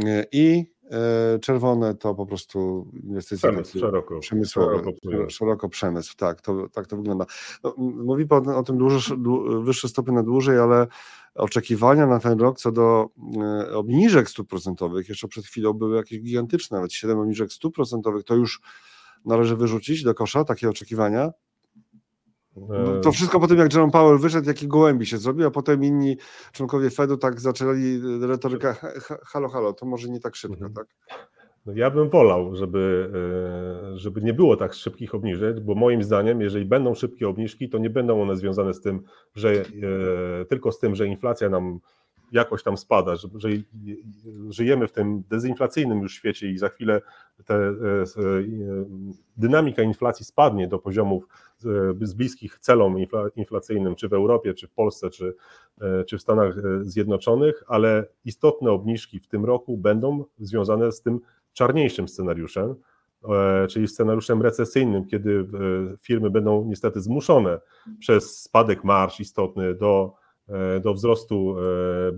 [SPEAKER 1] e, i E, czerwone to po prostu inwestycje
[SPEAKER 2] przemysł, szeroko,
[SPEAKER 1] przemysłowe, szeroko, szeroko, przemysł, tak to, tak to wygląda. No, mówi Pan o tym dłuższe, wyższe stopy na dłużej, ale oczekiwania na ten rok co do e, obniżek stóp procentowych, jeszcze przed chwilą były jakieś gigantyczne, nawet 7 obniżek stóp procentowych, to już należy wyrzucić do kosza takie oczekiwania? No, to wszystko po tym, jak Jerome Powell wyszedł, jaki gołębi się zrobił, a potem inni członkowie Fedu tak zaczęli retorykę halo, halo, to może nie tak szybko, mhm. tak?
[SPEAKER 2] No ja bym wolał, żeby, e, żeby nie było tak szybkich obniżek, bo moim zdaniem, jeżeli będą szybkie obniżki, to nie będą one związane z tym, że e, tylko z tym, że inflacja nam jakoś tam spada, że, że żyjemy w tym dezinflacyjnym już świecie i za chwilę te, e, dynamika inflacji spadnie do poziomów z bliskich celom inflacyjnym, czy w Europie, czy w Polsce, czy, e, czy w Stanach e, Zjednoczonych, ale istotne obniżki w tym roku będą związane z tym czarniejszym scenariuszem, e, czyli scenariuszem recesyjnym, kiedy firmy będą niestety zmuszone przez spadek marsz istotny do E, do wzrostu e, e,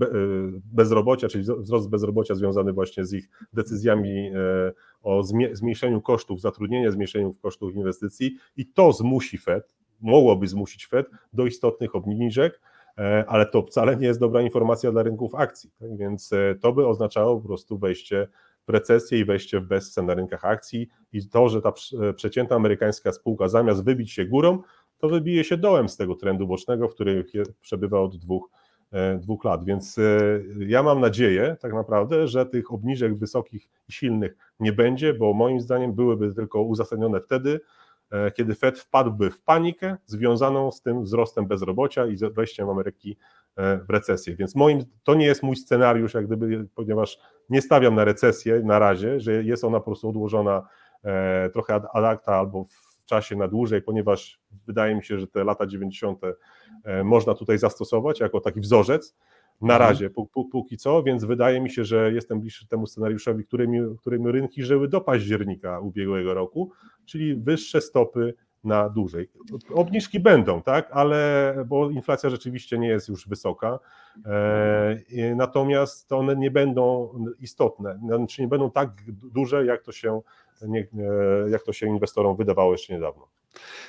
[SPEAKER 2] bezrobocia, czyli wzrost bezrobocia związany właśnie z ich decyzjami o zmniejszeniu kosztów zatrudnienia, zmniejszeniu kosztów inwestycji i to zmusi Fed, mogłoby zmusić Fed do istotnych obniżek, ale to wcale nie jest dobra informacja dla rynków akcji, tak? więc to by oznaczało po prostu wejście w recesję i wejście w bezcen na rynkach akcji i to, że ta przeciętna amerykańska spółka zamiast wybić się górą, to wybije się dołem z tego trendu bocznego, w którym przebywa od dwóch, e, dwóch lat. Więc e, ja mam nadzieję tak naprawdę, że tych obniżek wysokich i silnych nie będzie, bo moim zdaniem byłyby tylko uzasadnione wtedy, e, kiedy Fed wpadłby w panikę związaną z tym wzrostem bezrobocia i wejściem Ameryki w recesję. Więc moim, to nie jest mój scenariusz, jak gdyby, ponieważ nie stawiam na recesję na razie, że jest ona po prostu odłożona trochę ad acta albo w czasie na dłużej, ponieważ wydaje mi się, że te lata 90. E, można tutaj zastosować jako taki wzorzec. Na mhm. razie, póki co, więc wydaje mi się, że jestem bliższy temu scenariuszowi, którym, którym rynki żyły do października ubiegłego roku, czyli wyższe stopy na dłużej. Obniżki będą, tak, ale bo inflacja rzeczywiście nie jest już wysoka, e, natomiast one nie będą istotne, znaczy nie będą tak duże, jak to się nie, jak to się inwestorom wydawało jeszcze niedawno.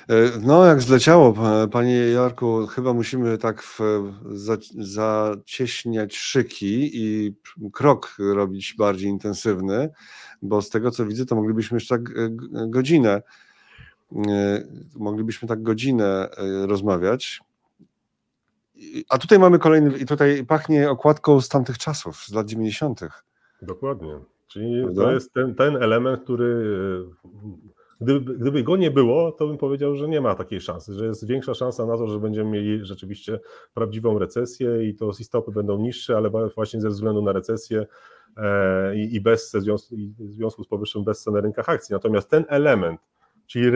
[SPEAKER 1] E, no, jak zleciało, panie Jarku, chyba musimy tak w, za, zacieśniać szyki i krok robić bardziej intensywny, bo z tego co widzę, to moglibyśmy jeszcze tak e, godzinę, e, moglibyśmy tak godzinę rozmawiać. A tutaj mamy kolejny, i tutaj pachnie okładką z tamtych czasów, z lat 90.
[SPEAKER 2] Dokładnie. Czyli Prawda? to jest ten, ten element, który gdyby, gdyby go nie było, to bym powiedział, że nie ma takiej szansy, że jest większa szansa na to, że będziemy mieli rzeczywiście prawdziwą recesję i to stopy będą niższe, ale właśnie ze względu na recesję e, i, i bez w związku, w związku z powyższym bez na rynkach akcji. Natomiast ten element, czyli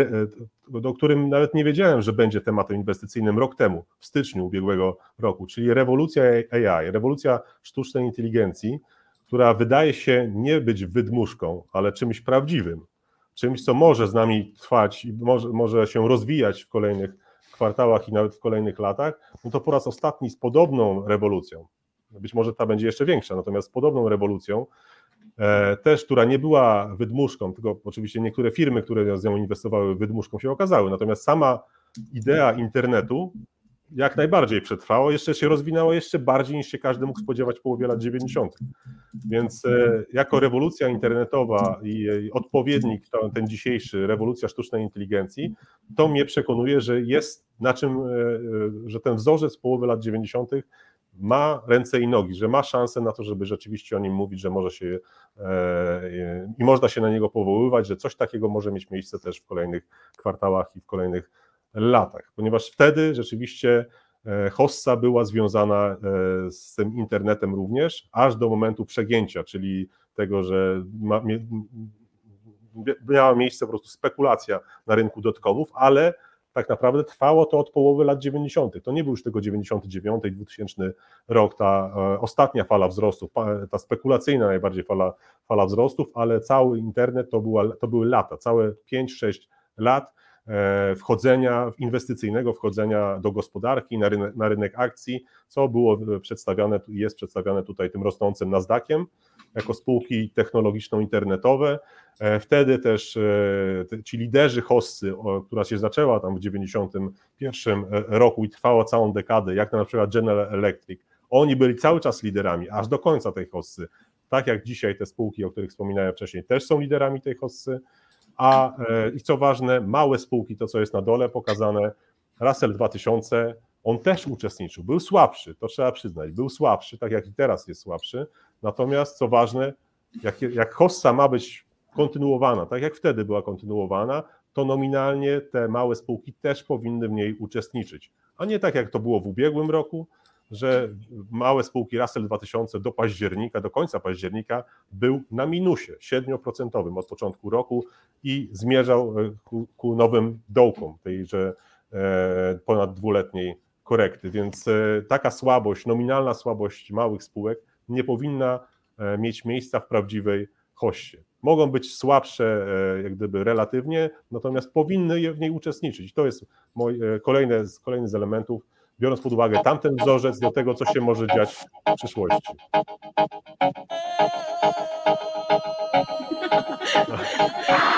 [SPEAKER 2] o którym nawet nie wiedziałem, że będzie tematem inwestycyjnym rok temu, w styczniu ubiegłego roku, czyli rewolucja AI, rewolucja sztucznej inteligencji, która wydaje się nie być wydmuszką, ale czymś prawdziwym, czymś, co może z nami trwać i może, może się rozwijać w kolejnych kwartałach i nawet w kolejnych latach, no to po raz ostatni z podobną rewolucją, być może ta będzie jeszcze większa, natomiast z podobną rewolucją, e, też, która nie była wydmuszką, tylko oczywiście niektóre firmy, które z nią inwestowały, wydmuszką się okazały, natomiast sama idea internetu jak najbardziej przetrwało, jeszcze się rozwinęło jeszcze bardziej niż się każdy mógł spodziewać w połowie lat 90. Więc e, jako rewolucja internetowa i odpowiednik ten dzisiejszy, rewolucja sztucznej inteligencji, to mnie przekonuje, że jest na czym, e, że ten wzorzec połowy lat 90 ma ręce i nogi, że ma szansę na to, żeby rzeczywiście o nim mówić, że może się e, i można się na niego powoływać, że coś takiego może mieć miejsce też w kolejnych kwartałach i w kolejnych latach, ponieważ wtedy rzeczywiście e, Hossa była związana e, z tym internetem również, aż do momentu przegięcia, czyli tego, że ma, miała miejsce po prostu spekulacja na rynku dotkomów, ale tak naprawdę trwało to od połowy lat 90. To nie był już tylko 99, 2000 rok, ta e, ostatnia fala wzrostów, ta spekulacyjna najbardziej fala, fala wzrostów, ale cały internet to, była, to były lata, całe 5-6 lat e, wchodzenia inwestycyjnego, wchodzenia do gospodarki, na rynek, na rynek akcji, co było przedstawiane, jest przedstawiane tutaj tym rosnącym Nasdaqiem, jako spółki technologiczno-internetowe. E, wtedy też e, ci liderzy hossy, która się zaczęła tam w 91 e, roku i trwała całą dekadę, jak na przykład General Electric, oni byli cały czas liderami, aż do końca tej hossy. Tak jak dzisiaj te spółki, o których wspominałem wcześniej, też są liderami tej hossy. A i co ważne, małe spółki, to co jest na dole pokazane, Russell 2000, on też uczestniczył. Był słabszy, to trzeba przyznać. Był słabszy, tak jak i teraz jest słabszy. Natomiast co ważne, jak, jak hossa ma być kontynuowana, tak jak wtedy była kontynuowana, to nominalnie te małe spółki też powinny w niej uczestniczyć. A nie tak jak to było w ubiegłym roku, że małe spółki Russell 2000 do października, do końca października był na minusie 7% od początku roku i zmierzał e, ku, ku nowym dołkom tejże e, ponad dwuletniej korekty. Więc e, taka słabość, nominalna słabość małych spółek nie powinna e, mieć miejsca w prawdziwej hoście. Mogą być słabsze, e, jak gdyby relatywnie, natomiast powinny w niej uczestniczyć. To jest mój, kolejny, kolejny z elementów, biorąc pod uwagę tamten wzorzec do tego, co się może dziać w przyszłości.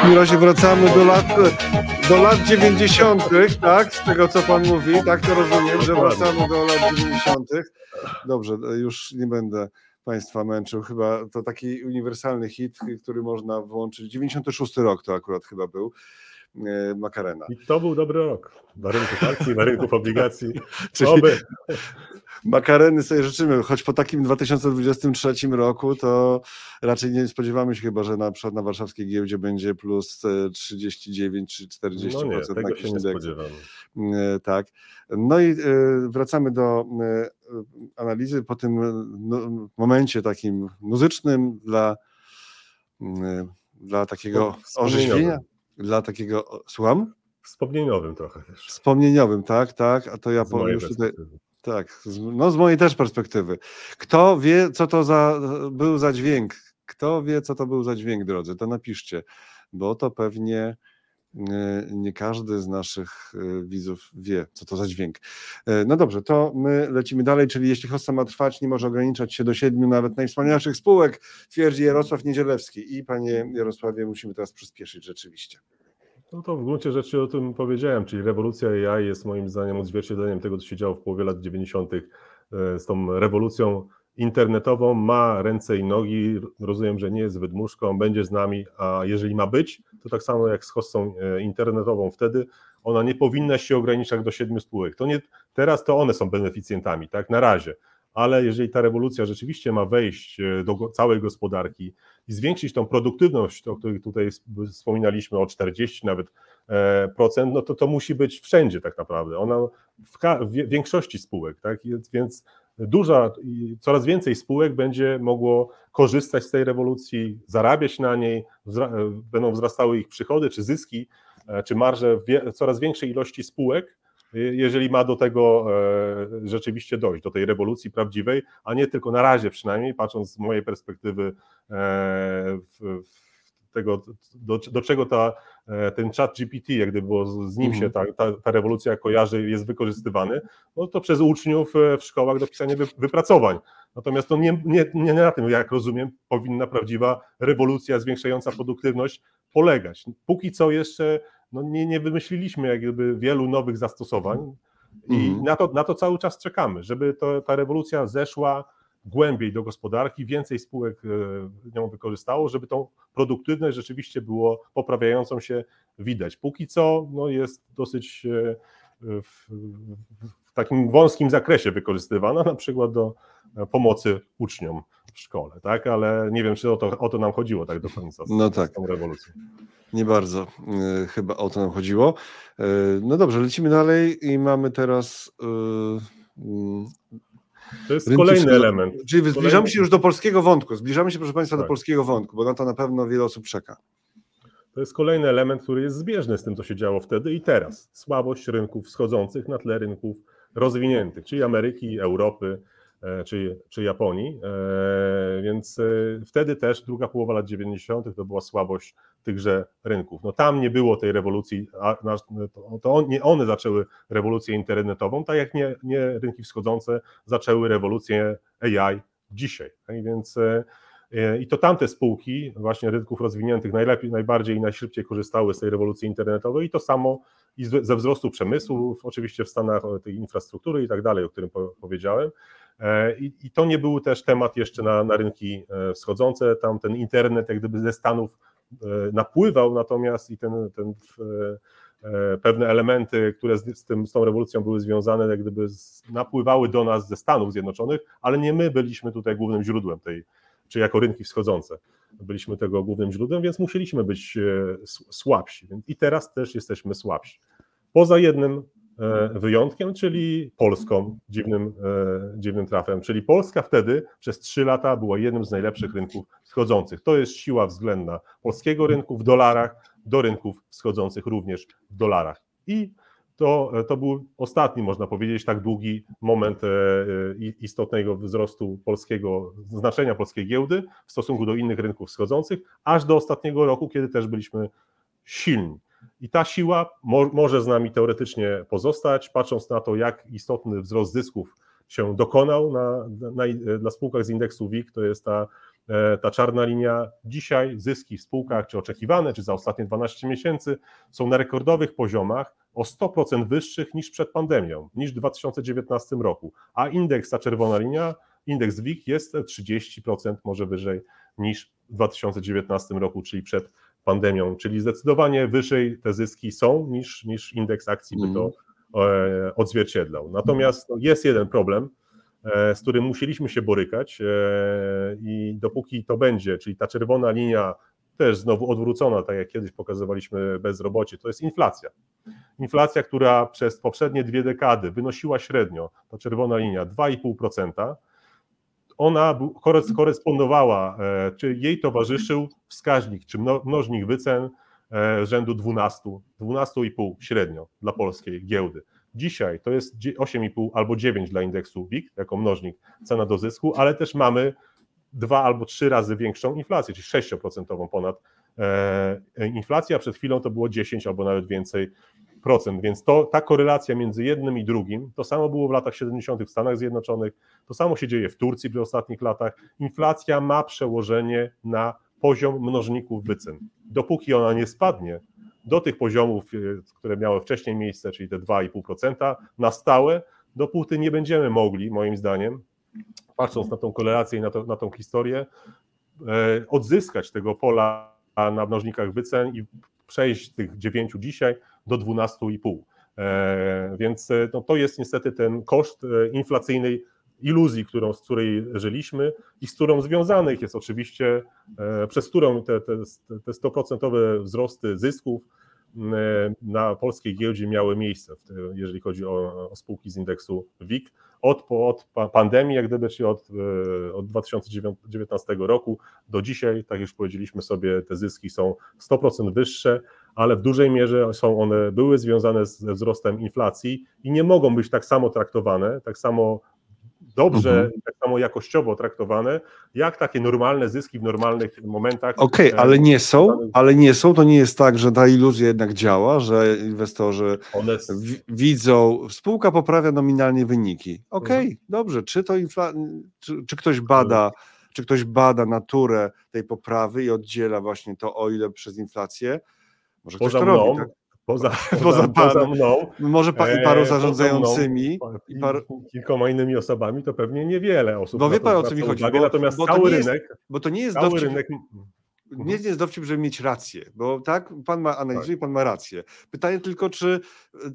[SPEAKER 1] Mirosie, wracamy do lat, do lat 90., tak? Z tego, co pan mówi, tak to rozumiem, że wracamy do lat 90. Dobrze, już nie będę państwa męczył. Chyba to taki uniwersalny hit, który można włączyć. 96 rok to akurat chyba był. E, Makarena.
[SPEAKER 2] I to był dobry rok na rynku akcji, na rynku obligacji. <laughs>
[SPEAKER 1] Czyli Oby. Makareny sobie życzymy, choć po takim 2023 roku to raczej nie spodziewamy się chyba, że na przykład na warszawskiej giełdzie będzie plus 39 czy 40%
[SPEAKER 2] no nie, tego się nie spodziewamy.
[SPEAKER 1] E, tak. No i e, wracamy do analizy po tym no, momencie takim muzycznym dla, dla takiego no, orzeźwienia dla takiego, słucham?
[SPEAKER 2] Wspomnieniowym trochę też.
[SPEAKER 1] Wspomnieniowym, tak, tak, a to ja z powiem już tutaj, tak, z, no z mojej też perspektywy. Kto wie, co to za, był za dźwięk? Kto wie, co to był za dźwięk, drodzy, to napiszcie, bo to pewnie nie każdy z naszych e, widzów wie, co to za dźwięk. E, no dobrze, to my lecimy dalej, czyli jeśli hossa ma trwać, nie może ograniczać się do siedmiu nawet najwspanialszych spółek, twierdzi Jarosław Niedzielewski. I panie Jarosławie, musimy teraz przyspieszyć rzeczywiście.
[SPEAKER 2] No to w gruncie rzeczy o tym powiedziałem, czyli rewolucja AI jest moim zdaniem odzwierciedleniem tego, co się działo w połowie lat 90. E, z tą rewolucją internetową, ma ręce i nogi, rozumiem, że nie jest wydmuszką, będzie z nami, a jeżeli ma być, to tak samo jak z hossą e, internetową wtedy, ona nie powinna się ograniczać do siedmiu spółek. To nie, teraz to one są beneficjentami, tak, na razie, ale jeżeli ta rewolucja rzeczywiście ma wejść e, do całej gospodarki i zwiększyć tą produktywność, o której tutaj wspominaliśmy, o 40 nawet e, procent, no to to musi być wszędzie tak naprawdę. Ona w, w większości spółek, tak, więc duża, coraz więcej spółek będzie mogło korzystać z tej rewolucji, zarabiać na niej, będą wzrastały ich przychody czy zyski, e, czy marże w coraz większej ilości spółek, jeżeli ma do tego e, rzeczywiście dojść, do tej rewolucji prawdziwej, a nie tylko na razie przynajmniej, patrząc z mojej perspektywy e, w, tego, do, do czego ta, e, ten chat GPT, jak gdyby było z nim się mhm. ta, ta, ta, rewolucja kojarzy, jest wykorzystywany, no to przez uczniów e, w szkołach do pisania wy, wypracowań. Natomiast to nie, nie, nie na tym, jak rozumiem, powinna prawdziwa rewolucja zwiększająca produktywność polegać. Póki co jeszcze no nie, nie wymyśliliśmy jak gdyby wielu nowych zastosowań, I mhm. na, to, na to cały czas czekamy, żeby to, ta rewolucja zeszła głębiej do gospodarki, więcej spółek e, nią wykorzystało, żeby tą produktywność rzeczywiście było poprawiającą się widać. Póki co no jest dosyć e, w, w takim wąskim zakresie wykorzystywana, na przykład do e, pomocy uczniom w szkole, tak? Ale nie wiem, czy o to, o to nam chodziło tak do końca z,
[SPEAKER 1] no tak.
[SPEAKER 2] z tą rewolucją.
[SPEAKER 1] Nie bardzo chyba o to nam chodziło. no dobrze, lecimy dalej i mamy teraz
[SPEAKER 2] to jest kolejny element.
[SPEAKER 1] Czyli zbliżamy kolejny... się już do polskiego wątku. Zbliżamy się, proszę Państwa, tak. do polskiego wątku, bo na to na pewno wiele osób czeka.
[SPEAKER 2] To jest kolejny element, który jest zbieżny z tym, co się działo wtedy i teraz. Słabość rynków wschodzących na tle rynków rozwiniętych, czyli Ameryki, Europy, czy, czy Japonii. E, więc e, wtedy też druga połowa lat 90. to była słabość tychże rynków. No tam nie było tej rewolucji, to nie one zaczęły rewolucję internetową, tak jak nie, nie rynki wschodzące zaczęły rewolucję AI dzisiaj. Więc i to tamte spółki właśnie rynków rozwiniętych najlepiej, najbardziej i najszybciej korzystały z tej rewolucji internetowej i to samo i ze wzrostu przemysłu, oczywiście w Stanach tej infrastruktury i tak dalej, o którym powiedziałem. E, I, to nie był też temat jeszcze na, na rynki e, wschodzące. Tam ten internet, jak gdyby ze Stanów e, napływał, natomiast i ten, ten pewne elementy, które z, tym, z tą rewolucją były związane, jak gdyby napływały do nas ze Stanów Zjednoczonych, ale nie my byliśmy tutaj głównym źródłem tej, czy jako rynki wschodzące. Byliśmy tego głównym źródłem, więc musieliśmy być słabsi. I teraz też jesteśmy słabsi. Poza jednym wyjątkiem, czyli Polską, dziwnym, e, dziwnym trafem. Czyli Polska wtedy przez trzy lata była jednym z najlepszych rynków wschodzących. To jest siła względna polskiego rynku w dolarach do rynków wschodzących również w dolarach. I to, to był ostatni, można powiedzieć, tak długi moment e, istotnego wzrostu polskiego, znaczenia polskiej giełdy w stosunku do innych rynków wschodzących, aż do ostatniego roku, kiedy też byliśmy silni. I ta siła mo może z nami teoretycznie pozostać, patrząc na to, jak istotny wzrost zysków się dokonał na, na, na spółkach z indeksu WIG, to jest ta, e, ta czarna linia. Dzisiaj zyski w spółkach, czy oczekiwane, czy za ostatnie 12 miesięcy, są na rekordowych poziomach o 100% wyższych niż przed pandemią, niż w 2019 roku. A indeks, ta czerwona linia, indeks WIG jest 30% może wyżej niż w 2019 roku, czyli przed pandemią, czyli zdecydowanie wyżej te zyski są niż, niż indeks akcji by to mhm. e, odzwierciedlał. Natomiast no, jest jeden problem, e, z którym musieliśmy się borykać e, i dopóki to będzie, czyli ta czerwona linia też znowu odwrócona, tak jak kiedyś pokazywaliśmy bezrobocie, to jest inflacja. Inflacja, która przez poprzednie dwie dekady wynosiła średnio, ta czerwona linia, 2,5%, ona korespondowała, e, czy jej towarzyszył wskaźnik, czy mnożnik wycen e, rzędu 12, 12,5 średnio dla polskiej giełdy. Dzisiaj to jest 8,5 albo 9 dla indeksu WIG jako mnożnik cena do zysku, ale też mamy dwa albo trzy razy większą inflację, czyli 6% ponad e, inflacja, przed chwilą to było 10 albo nawet więcej więc to, ta korelacja między jednym i drugim, to samo było w latach 70. w Stanach Zjednoczonych, to samo się dzieje w Turcji w ostatnich latach. Inflacja ma przełożenie na poziom mnożników wycen. Dopóki ona nie spadnie do tych poziomów, e, które miały wcześniej miejsce, czyli te 2,5% na stałe, dopóty nie będziemy mogli, moim zdaniem, patrząc na tą korelację i na, to, na tą historię, e, odzyskać tego pola na mnożnikach wycen i przejść z tych 9 dzisiaj do 12,5. E, więc e, no, to jest niestety ten koszt e, inflacyjnej iluzji, którą, z której żyliśmy i z którą związanych jest oczywiście, przez którą te, te, te 100% wzrosty zysków na polskiej giełdzie miały miejsce, jeżeli chodzi o, o spółki z indeksu WIG. Od, od pandemii, jak gdyby, czyli od, od 2019 roku do dzisiaj, tak już powiedzieliśmy sobie, te zyski są 100% wyższe, ale w dużej mierze są one, były związane ze wzrostem inflacji i nie mogą być tak samo traktowane, tak samo dobrze, mhm. tak samo jakościowo traktowane, jak takie normalne zyski w normalnych momentach.
[SPEAKER 1] Okej, okay, ale nie są, ale nie są, to nie jest tak, że ta iluzja jednak działa, że inwestorzy widzą, spółka poprawia nominalnie wyniki. Okej, okay, mhm. dobrze, czy to infla... czy, czy ktoś bada mhm. czy ktoś bada naturę tej poprawy i oddziela właśnie to, o ile przez inflację, może
[SPEAKER 2] poza mną, tak? Poza,
[SPEAKER 1] Poza
[SPEAKER 2] poza, mną
[SPEAKER 1] Może pa, i
[SPEAKER 2] e,
[SPEAKER 1] paru
[SPEAKER 2] poza mną,
[SPEAKER 1] zarządzającymi.
[SPEAKER 2] i
[SPEAKER 1] par,
[SPEAKER 2] kilkoma innymi osobami, to pewnie niewiele osób.
[SPEAKER 1] Bo
[SPEAKER 2] na
[SPEAKER 1] wie pan, o co mi chodzi,
[SPEAKER 2] uwagę,
[SPEAKER 1] bo-
[SPEAKER 2] natomiast
[SPEAKER 1] bo
[SPEAKER 2] cały
[SPEAKER 1] nie jest-
[SPEAKER 2] rynek,
[SPEAKER 1] bo to nie jest
[SPEAKER 2] cały
[SPEAKER 1] dowcip,
[SPEAKER 2] rynek.
[SPEAKER 1] nie jest dowcip, żeby mieć rację, bo tak, pan ma analizuje, pan ma rację. Pytanie tylko, czy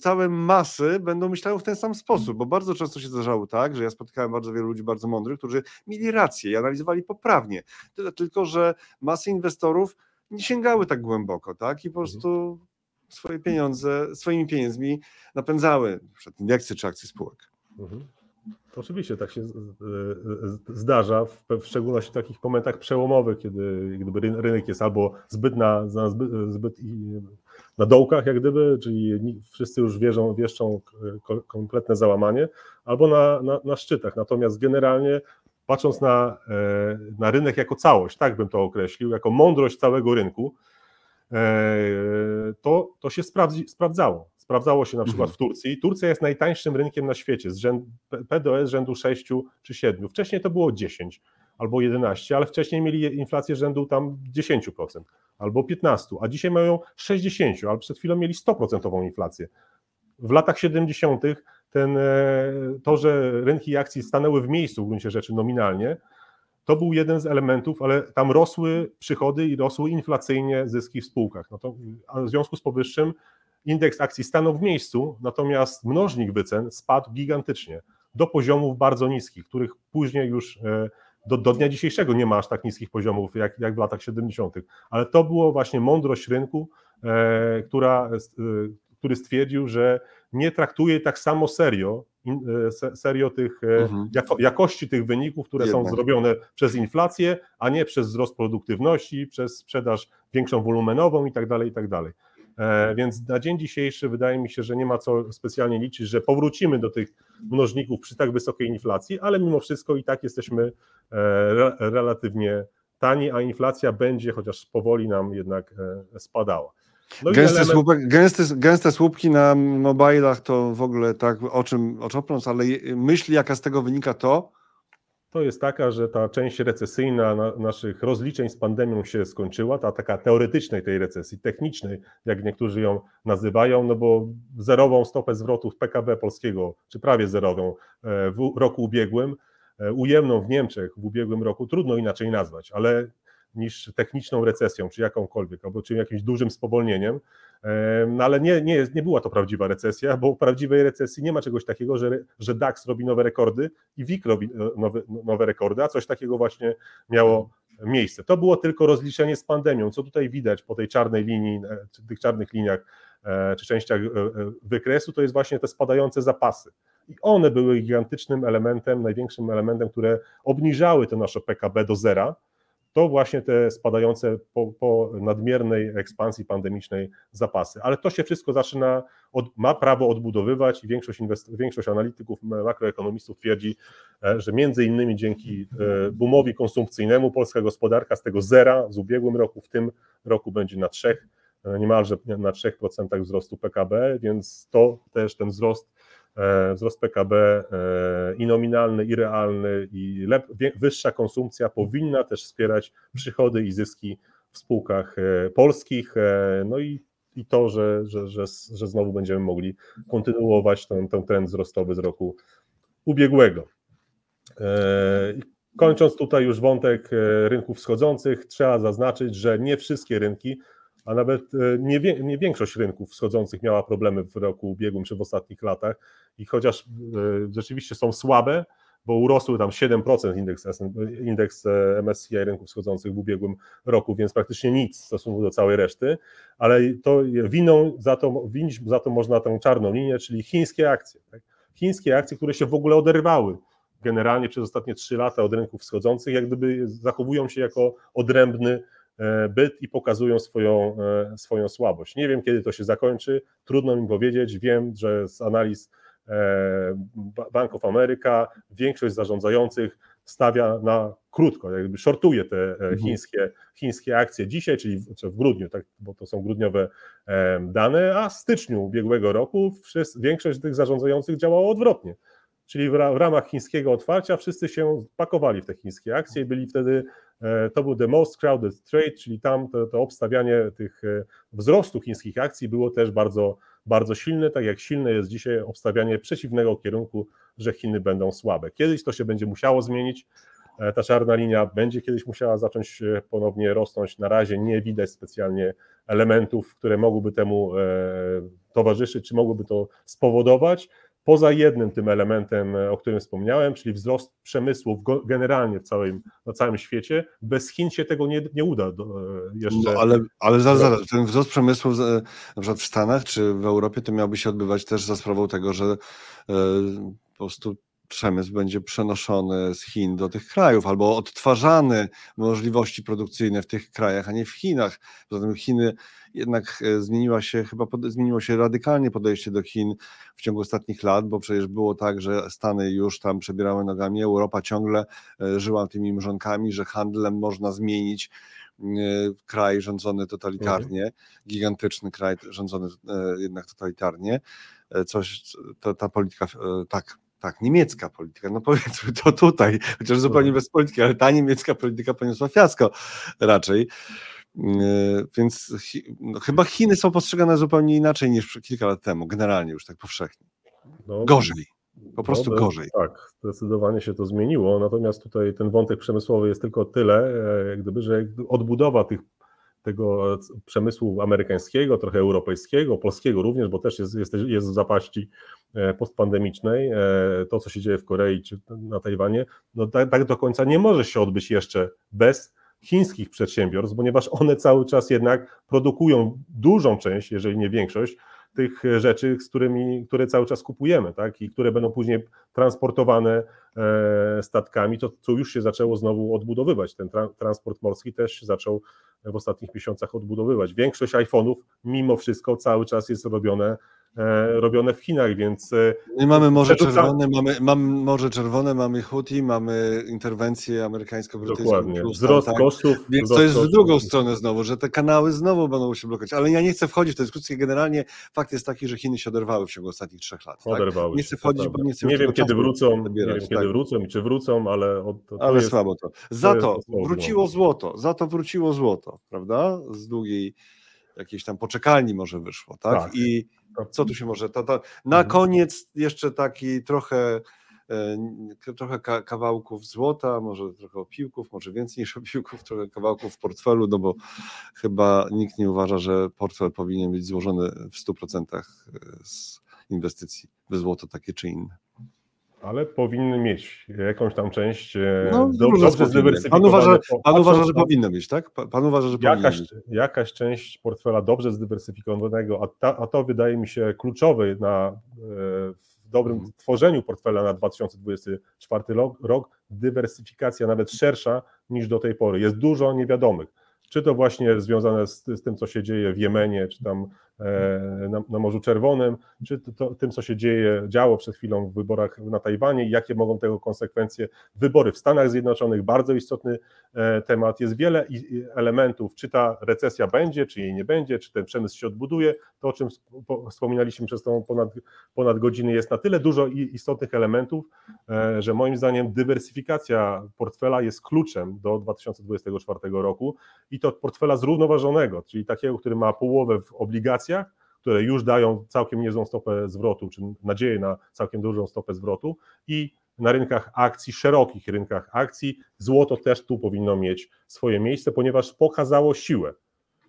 [SPEAKER 1] całe masy będą myślały w ten sam sposób, bo bardzo często się zdarzało tak, że ja spotkałem bardzo wielu ludzi bardzo mądrych, którzy mieli rację i analizowali poprawnie. Tyle tylko, że masy inwestorów nie sięgały tak głęboko, tak, i po prostu swoje pieniądze, swoimi pieniędzmi napędzały indeksy czy akcje spółek.
[SPEAKER 2] Mhm. Oczywiście tak się zdarza, w, szczególności w takich momentach przełomowych, kiedy gdyby ryn- rynek jest albo zbyt na, na zbyt, zbyt na dołkach, jak gdyby, czyli wszyscy już wierzą, wieszczą ko- kompletne załamanie, albo na, na, na szczytach. Natomiast generalnie patrząc na, e, na rynek jako całość, tak bym to określił, jako mądrość całego rynku, to, to się sprawdzi, sprawdzało. Sprawdzało się na przykład w Turcji. Turcja jest najtańszym rynkiem na świecie, z rzędu, PDS rzędu 6 czy 7. Wcześniej to było 10 albo 11, ale wcześniej mieli inflację rzędu tam 10% albo 15%, a dzisiaj mają 60%, ale przed chwilą mieli 100% inflację. W latach 70. Ten, e, to, że rynki akcji stanęły w miejscu w gruncie rzeczy nominalnie, to był jeden z elementów, ale tam rosły przychody i rosły inflacyjnie zyski w spółkach. No to, w związku z powyższym indeks akcji stanął w miejscu, natomiast mnożnik wycen spadł gigantycznie do poziomów bardzo niskich, których później już e, do, do dnia dzisiejszego nie ma aż tak niskich poziomów jak, jak w latach 70. Ale to było właśnie mądrość rynku, e, która, e, który stwierdził, że nie traktuje tak samo serio, serio tych e,
[SPEAKER 1] Mhm.
[SPEAKER 2] jako, jakości tych wyników, które są zrobione przez inflację, a nie przez wzrost produktywności, przez sprzedaż większą wolumenową i tak dalej, i tak dalej. E, Więc na dzień dzisiejszy wydaje mi się, że nie ma co specjalnie liczyć, że powrócimy do tych mnożników przy tak wysokiej inflacji, ale mimo wszystko i tak jesteśmy e, re, relatywnie tani, a inflacja będzie chociaż powoli nam jednak e, spadała. No
[SPEAKER 1] Gęste,
[SPEAKER 2] element-
[SPEAKER 1] słupek, gęste, gęste słupki na mobilach to w ogóle tak o czym oczopląc, ale myśl jaka z tego wynika to,
[SPEAKER 2] to jest taka, że ta część recesyjna na, naszych rozliczeń z pandemią się skończyła, ta taka teoretycznej tej recesji, technicznej, jak niektórzy ją nazywają, no bo zerową stopę zwrotów PKB polskiego, czy prawie zerową e, w roku ubiegłym, e, ujemną w Niemczech w ubiegłym roku, trudno inaczej nazwać, ale niż techniczną recesją, czy jakąkolwiek, albo czy jakimś dużym spowolnieniem, no ale nie, nie, nie była to prawdziwa recesja, bo w prawdziwej recesji nie ma czegoś takiego, że, że DAX robi nowe rekordy i WIG robi e, nowe, nowe rekordy, a coś takiego właśnie miało miejsce. To było tylko rozliczenie z pandemią, co tutaj widać po tej czarnej linii, e, czy tych czarnych liniach, e, czy częściach e, wykresu, to jest właśnie te spadające zapasy. I one były gigantycznym elementem, największym elementem, które obniżały to nasze PKB do zera, to właśnie te spadające po, po nadmiernej ekspansji pandemicznej zapasy. Ale to się wszystko zaczyna, od, ma prawo odbudowywać i większość, większość analityków, makroekonomistów twierdzi, e, że między innymi dzięki e, boomowi konsumpcyjnemu polska gospodarka z tego zera z ubiegłym roku w tym roku będzie na trzech, e, niemalże na 3% wzrostu PKB, więc to też ten wzrost wzrost PKB e, i nominalny, i realny, i lep, wyższa konsumpcja powinna też wspierać przychody i zyski w spółkach e, polskich. e, No i, i to, że, że, że, że znowu będziemy mogli kontynuować ten, ten trend wzrostowy z roku ubiegłego. E, Kończąc tutaj już wątek e, rynków wschodzących, trzeba zaznaczyć, że nie wszystkie rynki, a nawet e, nie, nie większość rynków wschodzących miała problemy w roku ubiegłym czy w ostatnich latach i chociaż e, rzeczywiście są słabe, bo urosły tam 7% indeks, indeks e, MSCI rynków wschodzących w ubiegłym roku, więc praktycznie nic w stosunku do całej reszty, ale to winą za to, winić za to można tę czarną linię, czyli chińskie akcje. Tak? Chińskie akcje, które się w ogóle oderwały generalnie przez ostatnie 3 lata od rynków wschodzących, jak gdyby zachowują się jako odrębny e, byt i pokazują swoją, swoją słabość. Nie wiem, kiedy to się zakończy, trudno mi powiedzieć. Wiem, że z analiz Bank of America większość zarządzających stawia na krótko, jakby shortuje te e, chińskie, chińskie akcje dzisiaj, czyli w, czy w grudniu, tak, bo to są grudniowe e, dane, a w styczniu ubiegłego roku wszyscy, większość tych zarządzających działało odwrotnie. Czyli w ramach chińskiego otwarcia wszyscy się pakowali w te chińskie akcje i byli wtedy to był the most crowded trade, czyli tam to, to obstawianie tych wzrostu chińskich akcji było też bardzo, bardzo silne, tak jak silne jest dzisiaj obstawianie przeciwnego kierunku, że Chiny będą słabe. Kiedyś to się będzie musiało zmienić, ta czarna linia będzie kiedyś musiała zacząć ponownie rosnąć. Na razie nie widać specjalnie elementów, które mogłyby temu towarzyszyć, czy mogłyby to spowodować. Poza jednym tym elementem, o którym wspomniałem, czyli wzrost przemysłu generalnie w całym, na całym świecie, bez Chin się tego nie, nie uda do, jeszcze.
[SPEAKER 1] No, ale ale zaraz, zaraz, ten wzrost przemysłu w, na przykład w Stanach czy w Europie to miałby się odbywać też za sprawą tego, że e, po prostu przemysł będzie przenoszony z Chin do tych krajów, albo odtwarzane możliwości produkcyjne w tych krajach, a nie w Chinach. Poza tym Chiny jednak e, zmieniła się, chyba zmieniło się radykalnie podejście do Chin w ciągu ostatnich lat, bo przecież było tak, że Stany już tam przebierały nogami, Europa ciągle e, żyła tymi mrzonkami, że handlem można zmienić e, kraj rządzony totalitarnie, mhm. gigantyczny kraj rządzony jednak totalitarnie. Coś, to, ta polityka, tak, tak, niemiecka polityka, no powiedzmy to tutaj, chociaż zupełnie bez polityki, ale ta niemiecka polityka poniosła fiasko raczej. Yy, więc no, chyba Chiny są postrzegane zupełnie inaczej niż kilka lat temu, generalnie już tak powszechnie. No, gorzej. Po prostu no, gorzej.
[SPEAKER 2] Tak, zdecydowanie się to zmieniło. Natomiast tutaj ten wątek przemysłowy jest tylko tyle, e, jak gdyby, że odbudowa tych, tego przemysłu amerykańskiego, trochę europejskiego, polskiego również, bo też jest, jest, jest w zapaści e, postpandemicznej. E, to, co się dzieje w Korei czy na Tajwanie, no tak, tak do końca nie może się odbyć jeszcze bez chińskich przedsiębiorstw, ponieważ one cały czas jednak produkują dużą część, jeżeli nie większość, tych rzeczy, z którymi, które cały czas kupujemy, tak? I które będą później transportowane e, statkami, to co już się zaczęło znowu odbudowywać. Ten tra transport morski też się zaczął w ostatnich miesiącach odbudowywać. Większość iPhone'ów mimo wszystko cały czas jest robione E, robione w Chinach, więc...
[SPEAKER 1] E, My mamy Morze Czerwone, mamy, mamy Morze Czerwone, mamy Houthi, mamy interwencję amerykańsko-brytyjską.
[SPEAKER 2] Dokładnie, wzrost tak? kosztów.
[SPEAKER 1] Więc to jest w drugą stronę znowu, że te kanały znowu będą się blokować, ale ja nie chcę wchodzić w tę dyskusję, generalnie fakt jest taki, że Chiny się oderwały w ciągu ostatnich trzech lat. Tak?
[SPEAKER 2] Oderwały tak?
[SPEAKER 1] Nie chcę wchodzić, bo nie chcę
[SPEAKER 2] Nie wiem kiedy wrócą, nie wiem kiedy tak. wrócą i czy wrócą, ale...
[SPEAKER 1] To ale jest, słabo to. Za to, to wróciło złoto, za to wróciło złoto, prawda? Z długiej jakiejś tam poczekalni może wyszło, tak? tak. I co tu się może. Na mhm. koniec jeszcze taki trochę e, trochę kawałków złota, może trochę opiłków, może więcej niż <laughs> opiłków, trochę kawałków w portfelu, no bo chyba nikt nie uważa, że portfel powinien być złożony w 100% e, z inwestycji w złoto takie czy inne
[SPEAKER 2] ale powinny mieć jakąś tam część e, no, do, dobrze
[SPEAKER 1] zdywersyfikowaną. Pan uważa, pan uważa, że powinno mieć, tak? Pan uważa, że
[SPEAKER 2] jakaś, być. Jakaś część portfela dobrze zdywersyfikowanego, a, ta, a to wydaje mi się kluczowe na, e, w dobrym hmm. tworzeniu portfela na 2024 rok, dywersyfikacja nawet szersza niż do tej pory. Jest dużo niewiadomych. Czy to właśnie związane z, z tym, co się dzieje w Jemenie, czy tam na, na Morzu Czerwonym, czy to, to, tym, co się dzieje, działo przed chwilą w wyborach na Tajwanie i jakie mogą tego konsekwencje. Wybory w Stanach Zjednoczonych, bardzo istotny e, temat. Jest wiele elementów, czy ta recesja będzie, czy jej nie będzie, czy ten przemysł się odbuduje. To, o czym wspominaliśmy przez tą ponad, ponad godziny, jest na tyle dużo istotnych elementów, e, że moim zdaniem dywersyfikacja portfela jest kluczem do 2024 roku i to portfela zrównoważonego, czyli takiego, który ma połowę w obligacjach, obligacjach, które już dają całkiem niezłą stopę zwrotu, czy nadzieję na całkiem dużą stopę zwrotu i na rynkach akcji, szerokich rynkach akcji, złoto też tu powinno mieć swoje miejsce, ponieważ pokazało siłę.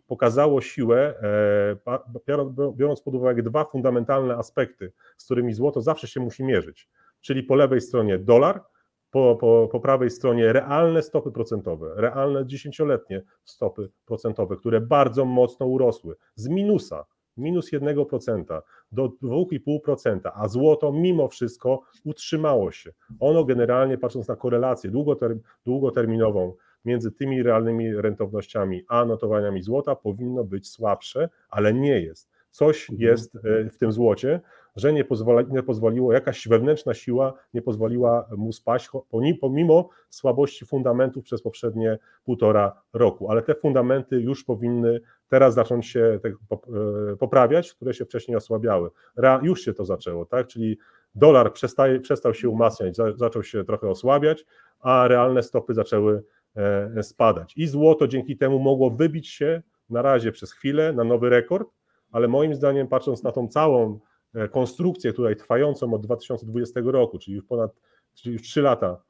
[SPEAKER 2] Pokazało siłę, e, biorąc pod uwagę dwa fundamentalne aspekty, z którymi złoto zawsze się musi mierzyć. Czyli po lewej stronie dolar, po, po, po prawej stronie realne stopy procentowe, realne dziesięcioletnie stopy procentowe, które bardzo mocno urosły z minusa, minus 1% do 2,5%, a złoto mimo wszystko utrzymało się. Ono generalnie, patrząc na korelację długoterminową między tymi realnymi rentownościami a notowaniami złota, powinno być słabsze, ale nie jest. Coś mhm. jest e, w tym złocie, że nie, pozwoli, nie pozwoliło, jakaś wewnętrzna siła nie pozwoliła mu spaść, pomimo słabości fundamentów przez poprzednie półtora roku. Ale te fundamenty już powinny teraz zacząć się e, poprawiać, które się wcześniej osłabiały. Już się to zaczęło, tak? Czyli dolar przestaje, przestał się umacniać, zaczął się trochę osłabiać, a realne stopy zaczęły spadać. I złoto dzięki temu mogło wybić się na razie przez chwilę na nowy rekord, ale moim zdaniem, patrząc na tą całą konstrukcję tutaj trwającą od 2020 roku, czyli już ponad czyli już 3 lata,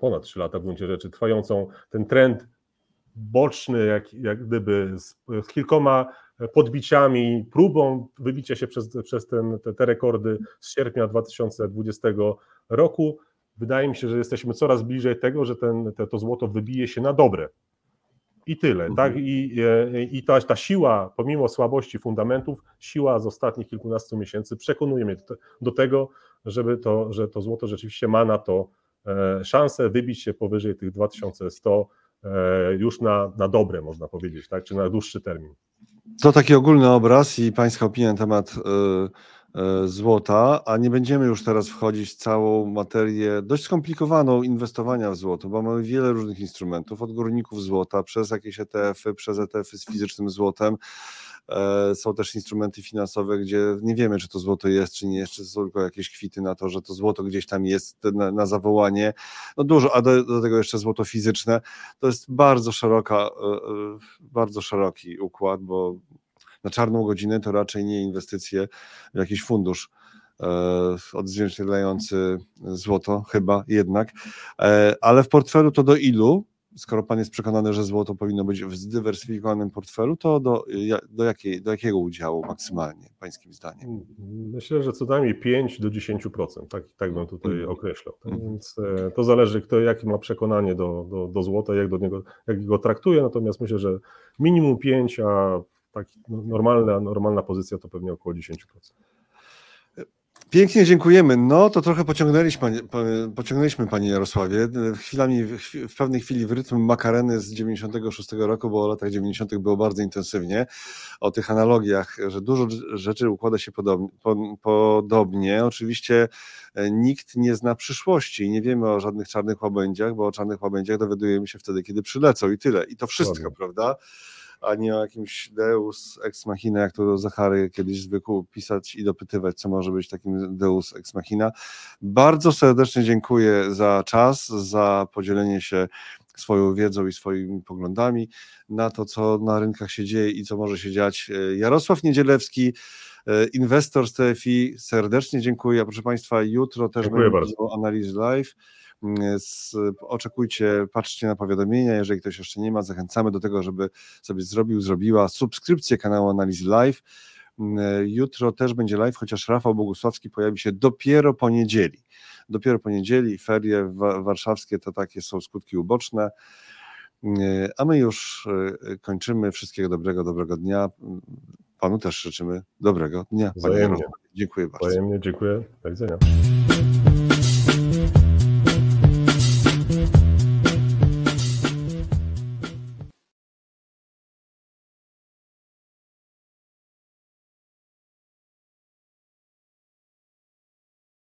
[SPEAKER 2] ponad 3 lata w gruncie rzeczy, trwającą ten trend boczny, jak, jak gdyby z, z kilkoma podbiciami, próbą wybicia się przez, przez ten, te, te rekordy z sierpnia 2020 roku. Wydaje mi się, że jesteśmy coraz bliżej tego, że ten, te, to złoto wybije się na dobre. I tyle. Mhm. Tak? I, i ta, ta siła, pomimo słabości fundamentów, siła z ostatnich kilkunastu miesięcy przekonuje mnie do, tego, żeby to, że to złoto rzeczywiście ma na to e, szansę wybić się powyżej tych 2100 e, już na, na dobre, można powiedzieć, tak? czy na dłuższy termin.
[SPEAKER 1] To taki ogólny obraz i Pańska opinia na temat złota, a nie będziemy już teraz wchodzić w całą materię dość skomplikowaną inwestowania w złoto, bo mamy wiele różnych instrumentów, od górników złota, przez jakieś ETF-y, przez ETF-y z fizycznym złotem. E, są też instrumenty finansowe, gdzie nie wiemy, czy to złoto jest, czy nie jest, czy są tylko jakieś kwity na to, że to złoto gdzieś tam jest na, na zawołanie. No dużo, a do, do, tego jeszcze złoto fizyczne. To jest bardzo szeroka, e, e, bardzo szeroki układ, bo na czarną godzinę to raczej nie inwestycje w jakiś fundusz odzwierciedlający złoto, chyba jednak. Ale w portfelu to do ilu? skoro pan jest przekonany, że złoto powinno być w zdywersyfikowanym portfelu, to do, do, jakiej, do jakiego udziału maksymalnie, pańskim zdaniem?
[SPEAKER 2] Myślę, że co najmniej 5 do 10%, tak, tak bym tutaj mm. określał. Tak
[SPEAKER 1] mm.
[SPEAKER 2] Więc e, to zależy, kto jakie ma przekonanie do, do, do złota, jak, do niego, jak go traktuje, natomiast myślę, że minimum 5, a tak normalna, normalna pozycja to pewnie około 10%.
[SPEAKER 1] Pięknie dziękujemy. No to trochę pociągnęliśmy, pociągnęliśmy Panie Jarosławie. Chwilami, w pewnej chwili w rytm makareny z 96 roku, bo o latach 90. było bardzo intensywnie. O tych analogiach, że dużo rzeczy układa się podobnie. podobnie. Oczywiście e, nikt nie zna przyszłości i nie wiemy o żadnych czarnych łabędziach, bo o czarnych łabędziach dowiadujemy się wtedy, kiedy przylecą i tyle. I to wszystko, prawda? A nie o jakimś deus ex machina, jak to Zachary kiedyś zwykł pisać i dopytywać, co może być takim deus ex machina. Bardzo serdecznie dziękuję za czas, za podzielenie się swoją wiedzą i swoimi poglądami na to, co na rynkach się dzieje i co może się dziać. Jarosław Niedzielewski, inwestor z TFI, serdecznie dziękuję. Proszę Państwa, jutro też
[SPEAKER 2] dziękuję
[SPEAKER 1] będzie analiz live. Oczekujcie, patrzcie na powiadomienia. Jeżeli ktoś jeszcze nie ma, zachęcamy do tego, żeby sobie zrobił, zrobiła subskrypcję kanału Analizy Live. Jutro też będzie live, chociaż Rafał Bogusławski pojawi się dopiero po niedzieli. Dopiero po niedzieli, ferie warszawskie to takie są skutki uboczne. A my już e, kończymy. Wszystkiego dobrego, dobrego dnia. Panu też życzymy dobrego dnia. Dziękuję bardzo.
[SPEAKER 2] Wzajemnie, dziękuję. Do widzenia.